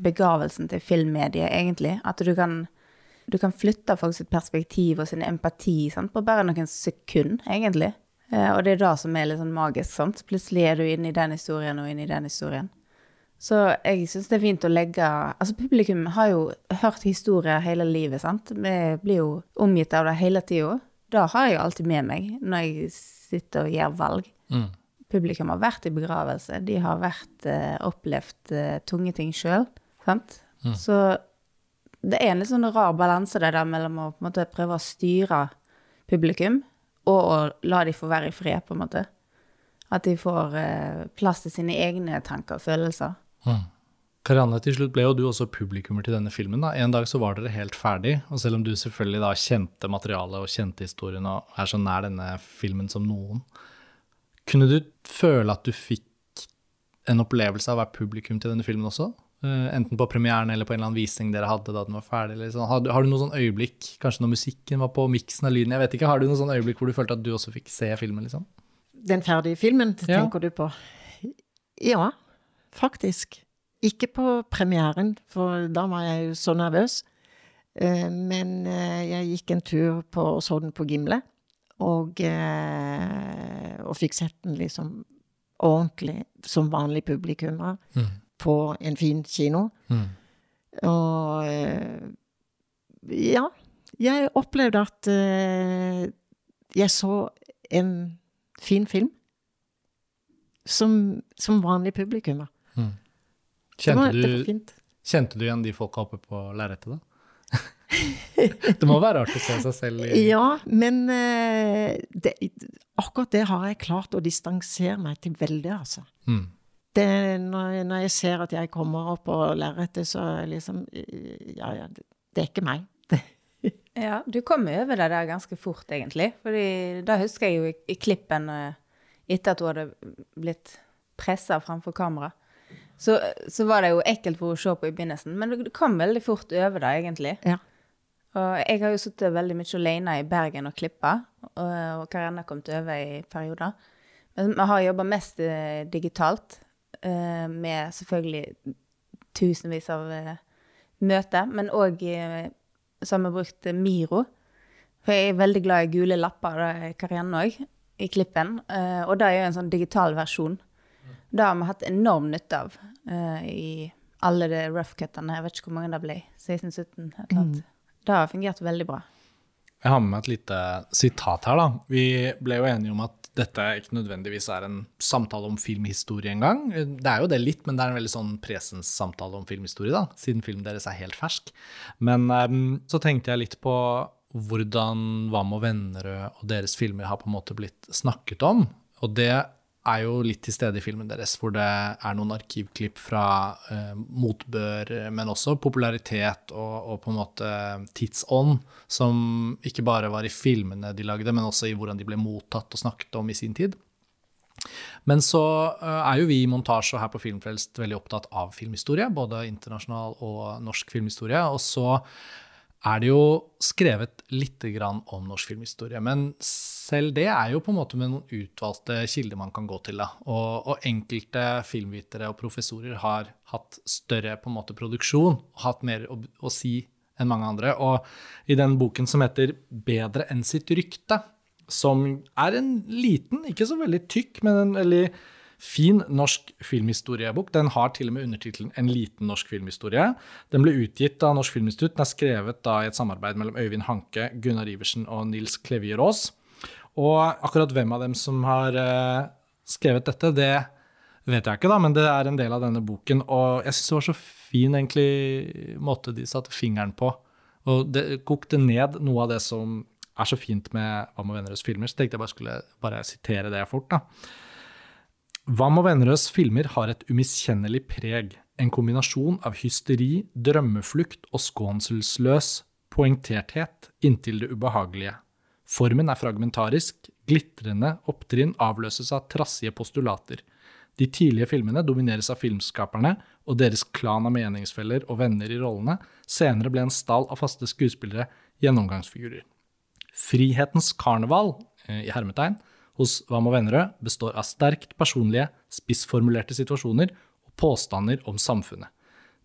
begavelsen til filmmediet, egentlig. At du kan, du kan flytte folk sitt perspektiv og sin empati sant? på bare noen sekunder, egentlig. Eh, og det er det som er litt sånn magisk. sant? Plutselig er du inne i den historien og inne i den historien. Så jeg syns det er fint å legge Altså, publikum har jo hørt historier hele livet, sant. Vi blir jo omgitt av det hele tida. Det har jeg alltid med meg når jeg sitter og gjør valg. Mm publikum har vært i begravelse. De har vært, eh, opplevd eh, tunge ting sjøl. Mm. Så det er en litt sånn rar balanse det der mellom å på en måte prøve å styre publikum og å la de få være i fred, på en måte. At de får eh, plass til sine egne tanker og følelser. Mm. Karianne, til slutt ble jo du også publikummer til denne filmen. da. En dag så var dere helt ferdig, og selv om du selvfølgelig da kjente materialet og kjente historien og er så nær denne filmen som noen, kunne du føle at du fikk en opplevelse av å være publikum til denne filmen også? Uh, enten på premieren eller på en eller annen visning dere hadde da den var ferdig? Sånn. Har, har, du noe sånn øyeblikk, kanskje når musikken var på, miksen av lyden, jeg vet ikke, har du noe sånn øyeblikk hvor du følte at du også fikk se filmen? liksom? Den ferdige filmen, tenker ja. du på? Ja, faktisk. Ikke på premieren, for da var jeg jo så nervøs. Uh, men uh, jeg gikk en tur på, og så den på Gimle. Og, eh, og fikk sett den liksom ordentlig som vanlig publikummer mm. på en fin kino. Mm. Og eh, ja. Jeg opplevde at eh, jeg så en fin film som, som vanlig publikummer. Det var, Kjente det var du, fint. kjente du igjen de folka oppe på lerretet, da? [LAUGHS] det må være rart å se seg selv i Ja, men eh, det, akkurat det har jeg klart å distansere meg til veldig, altså. Mm. Det, når, når jeg ser at jeg kommer opp på lerretet, så liksom Ja, ja, det, det er ikke meg. [LAUGHS] Ja, du kom over det der ganske fort, egentlig. Fordi da husker jeg jo i, i klippen eh, etter at hun hadde blitt pressa framfor kamera. Så, så var det jo ekkelt for å se på i begynnelsen, men du kom veldig fort over det, egentlig. ja. Og jeg har jo sittet veldig mye alene i Bergen og klippa, og, Karianne har kommet over i perioder. Men vi har jobba mest eh, digitalt, eh, med selvfølgelig tusenvis av eh, møter, men òg så har vi brukt Miro. For jeg er veldig glad i gule lapper, det er Karianne òg, i klippen. Og det er jo en sånn digital versjon. Det har vi hatt enorm nytte av i alle de rough-cuttene. Jeg vet ikke hvor mange det ble. 16-17, et eller annet. Det har fungert veldig bra. Jeg har med meg et lite sitat her. da. Vi ble jo enige om at dette ikke nødvendigvis er en samtale om filmhistorie engang. Det er jo det litt, men det er en veldig sånn presens-samtale om filmhistorie, da, siden filmen deres er helt fersk. Men um, så tenkte jeg litt på hvordan Hva med Vennerød og deres filmer har på en måte blitt snakket om. Og det er jo litt til stede i filmen deres, hvor det er noen arkivklipp fra eh, motbør, men også popularitet og, og på en måte tidsånd, som ikke bare var i filmene de lagde, men også i hvordan de ble mottatt og snakket om i sin tid. Men så eh, er jo vi i montasje og her på Filmfrelst veldig opptatt av filmhistorie, både internasjonal og norsk filmhistorie. Og så er det jo skrevet litt om norsk filmhistorie. Men selv det er jo på en måte med noen utvalgte kilder man kan gå til. Og, og enkelte filmvitere og professorer har hatt større måte produksjon og hatt mer å, å si enn mange andre. Og i den boken som heter 'Bedre enn sitt rykte', som er en liten, ikke så veldig tykk, men en veldig fin norsk filmhistoriebok. Den har til og med undertittelen 'En liten norsk filmhistorie'. Den ble utgitt av Norsk Filminstitutt. Den er skrevet da i et samarbeid mellom Øyvind Hanke, Gunnar Iversen og Nils Klevier Aas. Og akkurat hvem av dem som har eh, skrevet dette, det vet jeg ikke, da, men det er en del av denne boken. Og jeg syns det var så fin egentlig måte de satte fingeren på. Og det kokte ned noe av det som er så fint med Hva med Vennerøds filmer. Så tenkte jeg bare skulle bare sitere det fort. da. Vam og Vennerøds filmer har et umiskjennelig preg, en kombinasjon av hysteri, drømmeflukt og skånselsløs poengterthet inntil det ubehagelige. Formen er fragmentarisk, glitrende opptrinn avløses av trassige postulater. De tidlige filmene domineres av filmskaperne og deres klan av meningsfeller og venner i rollene. Senere ble en stall av faste skuespillere gjennomgangsfigurer. Frihetens karneval, eh, i hermetegn, hos Hva med Vennerød består av sterkt personlige, spissformulerte situasjoner og påstander om samfunnet.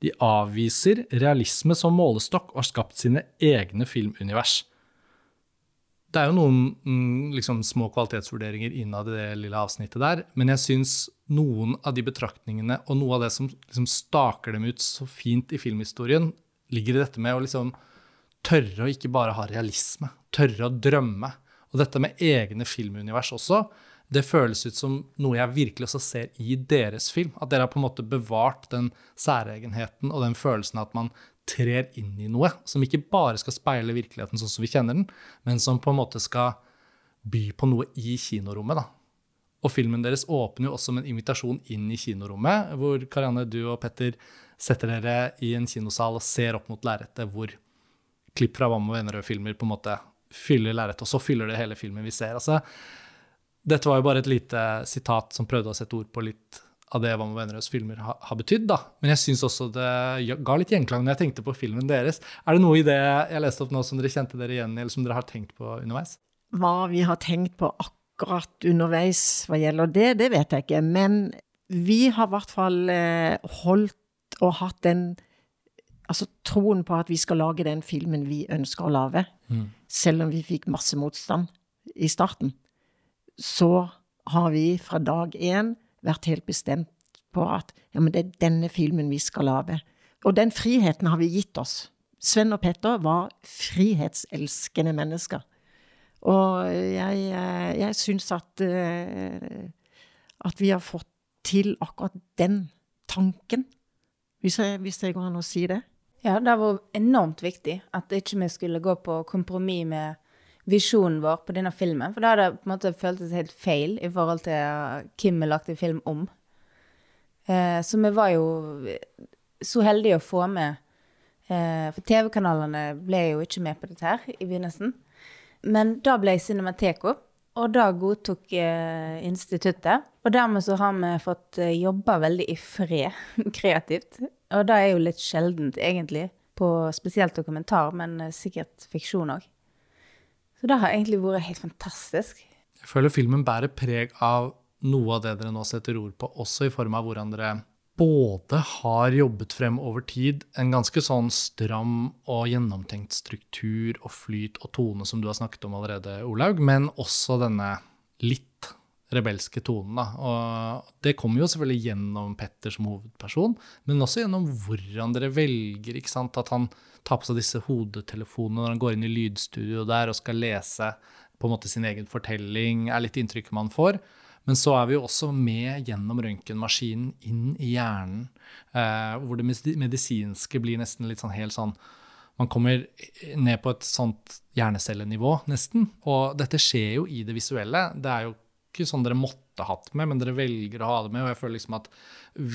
De avviser realisme som målestokk og har skapt sine egne filmunivers. Det er jo noen mm, liksom, små kvalitetsvurderinger innad i det lille avsnittet der, men jeg syns noen av de betraktningene og noe av det som liksom, staker dem ut så fint i filmhistorien, ligger i dette med å liksom tørre å ikke bare ha realisme, tørre å drømme. Og dette med egne filmunivers også, det føles ut som noe jeg virkelig også ser i deres film. At dere har på en måte bevart den særegenheten og den følelsen at man trer inn i noe som ikke bare skal speile virkeligheten sånn som vi kjenner den, men som på en måte skal by på noe i kinorommet. da. Og filmen deres åpner jo også med en invitasjon inn i kinorommet, hvor Karianne, du og Petter setter dere i en kinosal og ser opp mot lerretet, hvor klipp fra Vam og Vennerød-filmer på en måte fyller lerretet, og så fyller det hele filmen vi ser. Altså, dette var jo bare et lite sitat som prøvde å sette ord på litt av det Vam og Vennerøds filmer har, ha betydd. da. Men jeg syns også det ga litt gjenklang når jeg tenkte på filmen deres. Er det noe i det jeg leste opp nå som dere kjente dere igjen i, eller som dere har tenkt på underveis? Hva vi har tenkt på akkurat underveis hva gjelder det, det vet jeg ikke. Men vi har i hvert fall eh, holdt og hatt den altså troen på at vi skal lage den filmen vi ønsker å lage, selv om vi fikk masse motstand i starten. Så har vi fra dag én vært helt bestemt på at ja, men det er denne filmen vi skal lage. Og den friheten har vi gitt oss. Sven og Petter var frihetselskende mennesker. Og jeg, eh, jeg syns at, eh, at vi har fått til akkurat den tanken, hvis, det går an å si det. Ja, det var enormt viktig at ikke vi skulle gå på kompromiss med visjonen vår på denne filmen. For da hadde det på en måte føltes helt feil i forhold til hvem vi lagde film om. Eh, så vi var jo så heldige å få med eh, For TV-kanalene ble jo ikke med på dette her i begynnelsen. Men da ble Cinemateko, og da godtok eh, instituttet. Og dermed så har vi fått jobba veldig i fred [LAUGHS] kreativt. Og det er jo litt sjeldent, egentlig, på spesielt dokumentar, men eh, sikkert fiksjon òg. Så det har egentlig vært helt fantastisk. Jeg føler filmen bærer preg av noe av det dere nå setter ord på, også i form av hvordan dere både har jobbet frem over tid en ganske sånn stram og gjennomtenkt struktur og flyt og tone som du har snakket om allerede, Olaug, men også denne litt rebelske tonen. Da. Og det kommer jo selvfølgelig gjennom Petter som hovedperson, men også gjennom hvordan dere velger. ikke sant? At han tar på seg disse hodetelefonene når han går inn i lydstudio der og skal lese på en måte sin egen fortelling, er litt inntrykket man får. Men så er vi jo også med gjennom røntgenmaskinen inn i hjernen, eh, hvor det medisinske blir nesten litt sånn helt sånn Man kommer ned på et sånt hjernecellenivå, nesten. Og dette skjer jo i det visuelle. Det er jo ikke sånn dere måtte hatt med, men dere velger å ha det med. Og jeg føler liksom at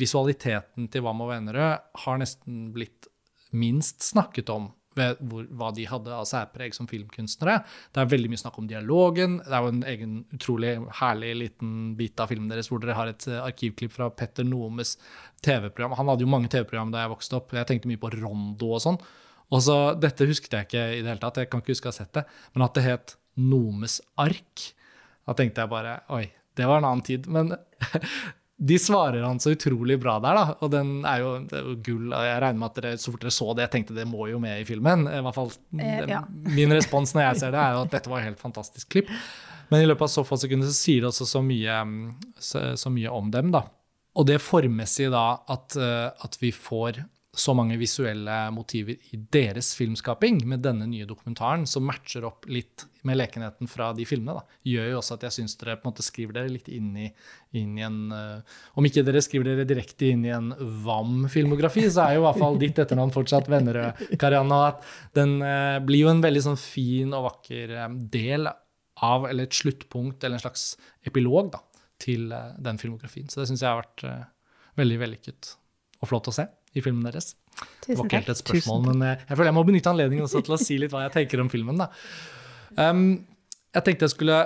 visualiteten til Wam og Vennerød har nesten blitt minst snakket om ved hvor, hva de hadde av særpreg som filmkunstnere. Det er veldig mye snakk om dialogen. Det er jo en egen utrolig herlig liten bit av filmen deres hvor dere har et eh, arkivklipp fra Petter Nomes TV-program. Han hadde jo mange TV-program da jeg vokste opp. Jeg tenkte mye på Rondo og sånn. Og så, Dette husket jeg ikke i det hele tatt, jeg kan ikke huske å ha sett det. Men at det het Nomes ark, da tenkte jeg bare Oi, det var en annen tid. Men [LAUGHS] de svarer han så utrolig bra der, da. Og den er jo, er jo gull. Jeg regner med at dere så fort dere så det, jeg tenkte det må jo med i filmen. I hvert fall eh, ja. [LAUGHS] Min respons når jeg ser det, er jo at dette var et helt fantastisk klipp. Men i løpet av så få sekunder så sier det også så mye, så, så mye om dem, da. Og det formmessige da at, eh, at vi får så mange visuelle motiver i deres filmskaping med denne nye dokumentaren, som matcher opp litt med lekenheten fra de filmene, da, gjør jo også at jeg syns dere på en måte skriver dere litt inn i, inn i en uh, Om ikke dere skriver dere direkte inn i en VAM-filmografi, så er jo i hvert fall ditt etternavn fortsatt Vennerød, Karianne. Og at den uh, blir jo en veldig sånn fin og vakker um, del av, eller et sluttpunkt, eller en slags epilog, da, til uh, den filmografien. Så det syns jeg har vært veldig vellykket og flott å se i filmen deres. Tusen det var ikke helt et spørsmål, men jeg, jeg, føler jeg må benytte anledningen også til å si litt hva jeg tenker om filmen. Um, jeg tenkte jeg skulle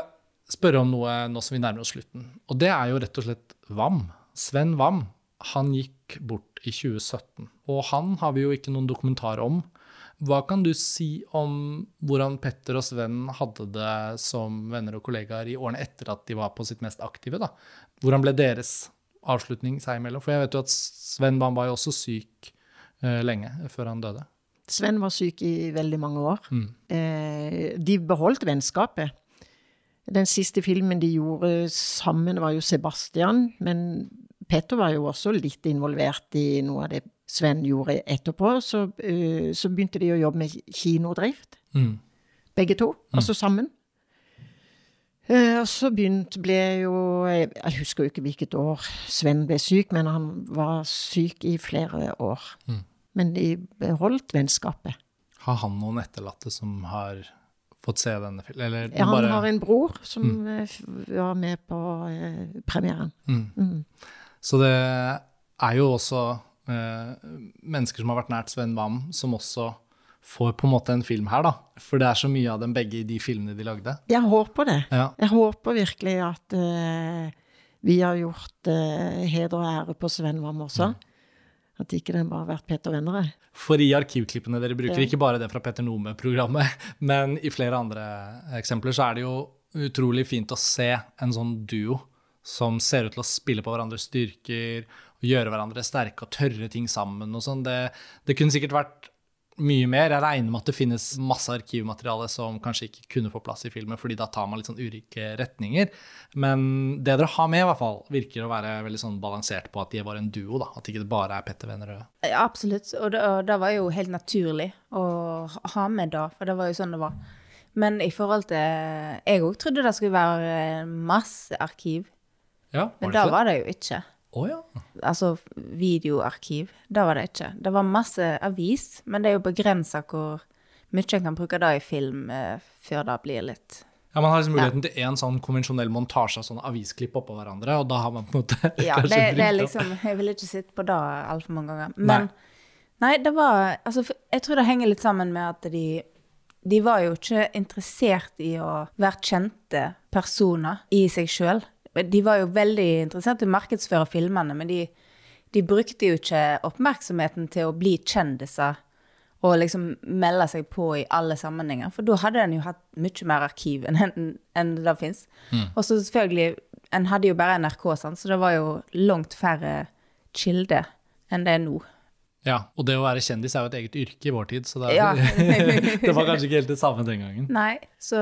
spørre om noe nå som vi nærmer oss slutten. Og det er jo rett og slett Vam. Sven Vam. Han gikk bort i 2017. Og han har vi jo ikke noen dokumentar om. Hva kan du si om hvordan Petter og Sven hadde det som venner og kollegaer i årene etter at de var på sitt mest aktive? da? Hvordan ble deres avslutning seg imellom? For jeg vet jo at Sven Bam var jo også syk eh, lenge før han døde. Sven var syk i veldig mange år. Mm. Eh, de beholdt vennskapet. Den siste filmen de gjorde sammen, var jo 'Sebastian', men Petter var jo også litt involvert i noe av det Sven gjorde etterpå. Så, uh, så begynte de å jobbe med kinodrift, mm. begge to, mm. altså sammen. Eh, og så begynt ble jo Jeg husker jo ikke hvilket år Sven ble syk, men han var syk i flere år. Mm. Men de beholdt vennskapet. Har han noen etterlatte som har fått se denne filmen? Ja, han bare... har en bror som mm. Eh, var med på eh, premieren. Mm. mm. Så det er jo også eh, mennesker som har vært nært Sven Wam, som også får på en måte en film her, da. For det er så mye av dem begge i de filmene de lagde. Jeg håper det. Ja. Jeg håper virkelig at uh, vi har gjort uh, heder og ære på Sven Wam også. Mm. At ikke den bare har vært Peter Vennerød. For i arkivklippene dere bruker, ja. ikke bare det fra Petter Nome-programmet, [LAUGHS] men i flere andre eksempler, så er det jo utrolig fint å se en sånn duo som ser ut til å spille på hverandres styrker og gjøre hverandre sterke og tørre ting sammen og sånn. Det, det kunne sikkert vært mye mer. Jeg regner med at det finnes masse arkivmateriale som kanskje ikke kunne få plass i filmen, fordi da tar man litt sånn ulike retninger. Men det dere har med, i hvert fall, virker å være veldig sånn balansert på at de var en duo. da, At ikke det bare er Petter Vennerød. Ja, absolutt. Og det, og det, var jo helt naturlig å ha med da, for det var jo sånn det var. Men i forhold til Jeg òg trodde det skulle være masse arkiv. Ja, Men var da det Men det? var det jo ikke. Å ja. Altså videoarkiv. Da var det ikke. Det var masse avis, men det er jo begrensa hvor mye en kan bruke det i film eh, før det blir litt Ja, Man har liksom muligheten til én sånn konvensjonell montasje av sånne avisklipp oppå hverandre, og da har man på en måte Ja, kanskje det, det er liksom Jeg vil ikke sitte på det altfor mange ganger. Men nei. det var Altså, jeg tror det henger litt sammen med at de de var jo ikke interessert i å være kjente personer i seg sjøl. De var jo veldig interessert i å markedsføre filmene, men de, de brukte jo ikke oppmerksomheten til å bli kjendiser og liksom melde seg på i alle sammenhenger. For da hadde en jo hatt mye mer arkiv enn enn det fins. Og så selvfølgelig En hadde jo bare NRK, sant? så det var jo langt færre kilder enn det er nå. Ja, Og det å være kjendis er jo et eget yrke i vår tid, så det, Ja. [LAUGHS] det var kanskje ikke helt det samme den gangen. Nei, så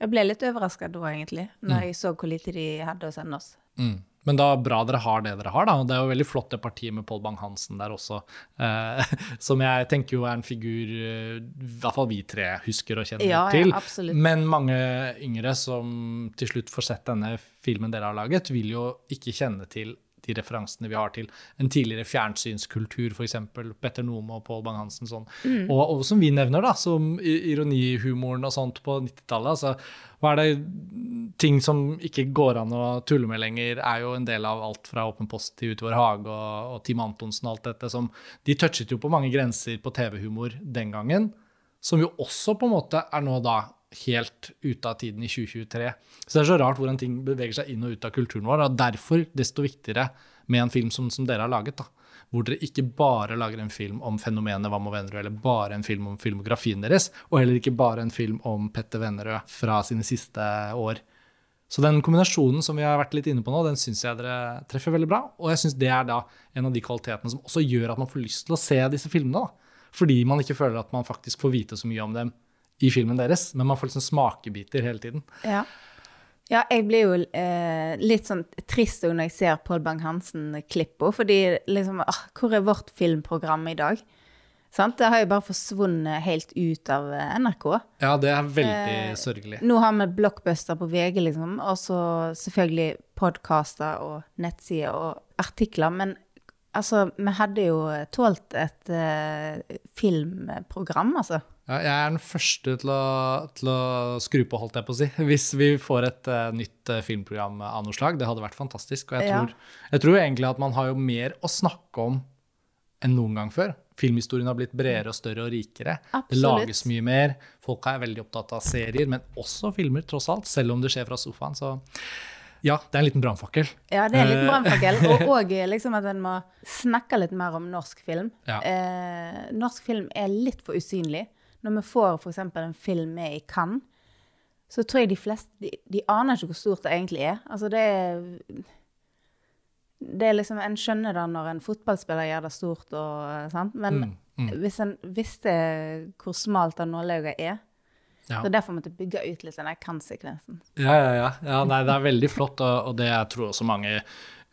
jeg ble litt overraska da, egentlig, når jeg så hvor lite de hadde å sende oss. Mm. Men da bra dere har det dere har, da. Og det er jo veldig flott det partiet med Pål Bang-Hansen der også, eh, [LAUGHS] som jeg tenker jo er en figur eh, i hvert fall vi tre husker og kjenner Ja, ja, til. absolutt. Men mange yngre som til slutt får sett denne filmen dere har laget, vil jo ikke kjenne til de referansene vi har til en tidligere fjernsynskultur, f.eks. Petter Nome og Pål Bang-Hansen. Sånn. Mm. Og, og som vi nevner, da, som ironihumoren og sånt på 90-tallet. Altså, hva er det ting som ikke går an å tulle med lenger, er jo en del av alt fra Åpen post til vår hage og, og Team Antonsen og alt dette. Som, de touchet jo på mange grenser på TV-humor den gangen, som jo også på en måte er nå da helt ute av tiden i 2023. Så det er så rart hvordan ting beveger seg inn og ut av kulturen vår. Og derfor desto viktigere med en film som, som dere har laget. da. Hvor dere ikke bare lager en film om fenomenet Hva med Vennerød, eller bare en film om filmografien deres, og heller ikke bare en film om Petter Vennerød fra sine siste år. Så den kombinasjonen som vi har vært litt inne på nå, den syns jeg dere treffer veldig bra. Og jeg syns det er da en av de kvalitetene som også gjør at man får lyst til å se disse filmene. da. Fordi man ikke føler at man faktisk får vite så mye om dem i filmen deres, men man får liksom smakebiter hele tiden. Ja. Ja, jeg blir jo eh, litt sånn trist når jeg ser Pål Bang-Hansen-klippa, fordi liksom ah, Hvor er vårt filmprogram i dag? Sant? Det har jo bare forsvunnet helt ut av eh, NRK. Ja, det er veldig sørgelig. Nå har vi blockbuster på VG, liksom, og så selvfølgelig podkaster og nettsider og artikler. Men altså, vi hadde jo tålt et uh, filmprogram, altså. Ja, jeg er den første til å, til å skru på, holdt jeg på å si, [LAUGHS] hvis vi får et uh, nytt uh, filmprogram av noe slag. Det hadde vært fantastisk. Og jeg Ja. tror, jeg tror egentlig at man har jo mer å snakke om enn noen gang før. Filmhistorien har blitt bredere og større og rikere. Det lages mye mer. Folk er veldig opptatt av serier, men også filmer, tross alt. Selv om det skjer fra sofaen. Så ja, det er en liten brannfakkel. Ja, det er en liten Eh, brannfakkel. [LAUGHS] Og, òg liksom at en må snakke litt mer om norsk film. Ja. Eh, norsk film er litt for usynlig. Når vi får f.eks. en film med i Cannes, så tror jeg de fleste de, de aner ikke hvor stort det egentlig er. Altså det er det er liksom, En skjønner det når en fotballspiller gjør det stort, og, sant? men Mm, hvis en visste hvor smalt det nåløyet er Ja. Så derfor måtte jeg bygge ut litt den der Cannes-sekvensen. Ja, ja, ja. ja nei, det er veldig flott, og, og det jeg tror også mange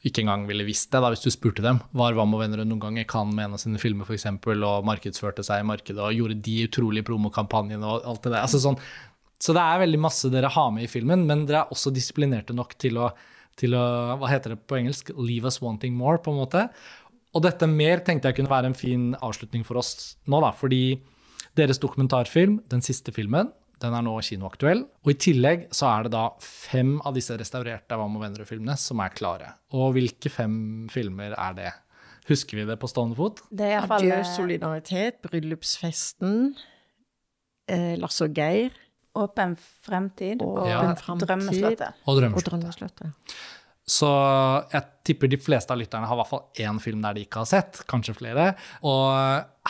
ikke engang ville visst det, da, hvis du spurte dem. Var Vam og venner noen ganger kan med en av sine filmer, f.eks., og markedsførte seg i markedet og gjorde de utrolige promokampanjene og alt det der. Altså, sånn, så det er veldig masse dere har med i filmen, men dere er også disiplinerte nok til å, til å Hva heter det på engelsk? Leave us wanting more, på en måte. Og dette mer tenkte jeg kunne være en fin avslutning for oss nå, da, fordi deres dokumentarfilm, den siste filmen, den er nå kinoaktuell. Og i tillegg så er det da fem av disse restaurerte Hva med venner-filmene som er klare. Og hvilke fem filmer er det? Husker vi det på stående fot? Det er i hvert fall, Adjø eh, solidaritet, bryllupsfesten, eh, Lasse og Geir Åpen fremtid og Åpen Ja. Drømmeslottet. Og og. Drømmeslottet. Så jeg tipper de fleste av lytterne har i hvert fall én film der de ikke har sett, kanskje flere. Og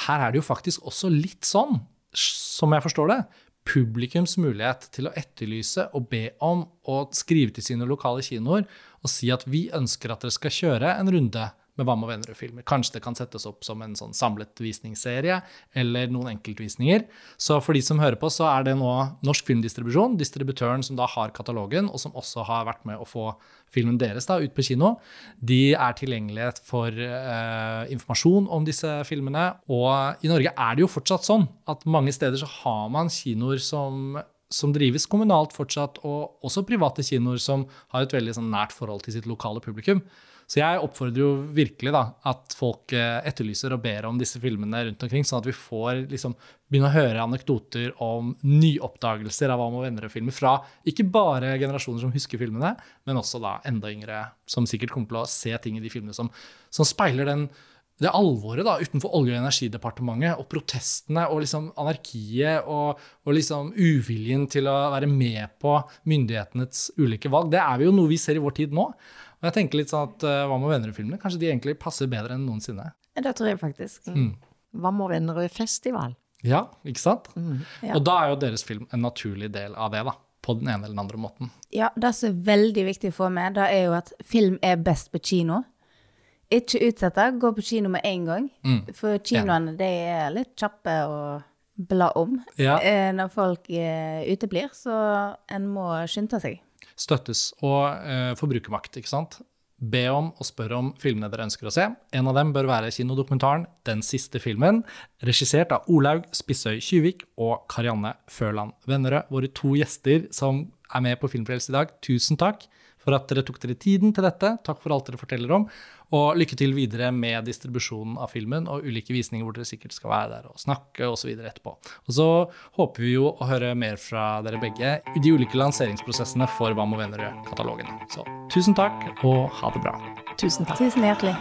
her er det jo faktisk også litt sånn, som jeg forstår det, publikums mulighet til å etterlyse og be om å skrive til sine lokale kinoer og si at vi ønsker at dere skal kjøre en runde med Vam og Vennerød-filmer. Kanskje det kan settes opp som en sånn samlet visningsserie eller noen enkeltvisninger. Så for de som hører på, så er det nå Norsk Filmdistribusjon, distributøren som da har katalogen, og som også har vært med å få filmen deres da ut på kino. De er tilgjengelige for eh, informasjon om disse filmene. Og i Norge er det jo fortsatt sånn at mange steder så har man kinoer som som drives kommunalt fortsatt, og også private kinoer som har et veldig sånn, nært forhold til sitt lokale publikum. Så jeg oppfordrer jo virkelig da, at folk eh, etterlyser og ber om disse filmene rundt omkring, sånn at vi får liksom, begynne å høre anekdoter om nyoppdagelser av Hva med venner-filmer fra ikke bare generasjoner som husker filmene, men også da enda yngre, som sikkert kommer til å se ting i de filmene som, som speiler den det alvoret da, utenfor Olje- og energidepartementet, og protestene og liksom anarkiet og, og liksom uviljen til å være med på myndighetenes ulike valg, det er jo noe vi ser i vår tid nå. Og jeg tenker litt sånn at uh, Hva med venner-filmene? Kanskje de egentlig passer bedre enn noensinne. Det tror jeg faktisk. Mm. Hva med Vennerød-festival? Ja, ikke sant? Ja. Og da er jo deres film en naturlig del av det, da. På den ene eller den andre måten. Ja, det som er veldig viktig å få med, det er jo at film er best på kino. Ikke utsette, gå på kino med en gang. Mm. For kinoene de er litt kjappe å bla om Ja. eh, når folk eh, uteblir, så en må skynde seg. Støttes. Og eh, forbrukermakt, ikke sant? Be om og spør om filmene dere ønsker å se. En av dem bør være kinodokumentaren Den siste filmen, regissert av Olaug Spissøy Kyvik og Karianne Førland Vennerød, våre to gjester som er med på Filmfrelst i dag. Tusen takk for at dere tok dere tiden til dette. Takk for alt dere forteller om. Og lykke til videre med distribusjonen av filmen og ulike visninger hvor dere sikkert skal være der og snakke osv. etterpå. Og så håper vi jo å høre mer fra dere begge i de ulike lanseringsprosessene for Hva må venner-katalogen. Så tusen takk, og ha det bra. Tusen takk. Tusen hjertelig.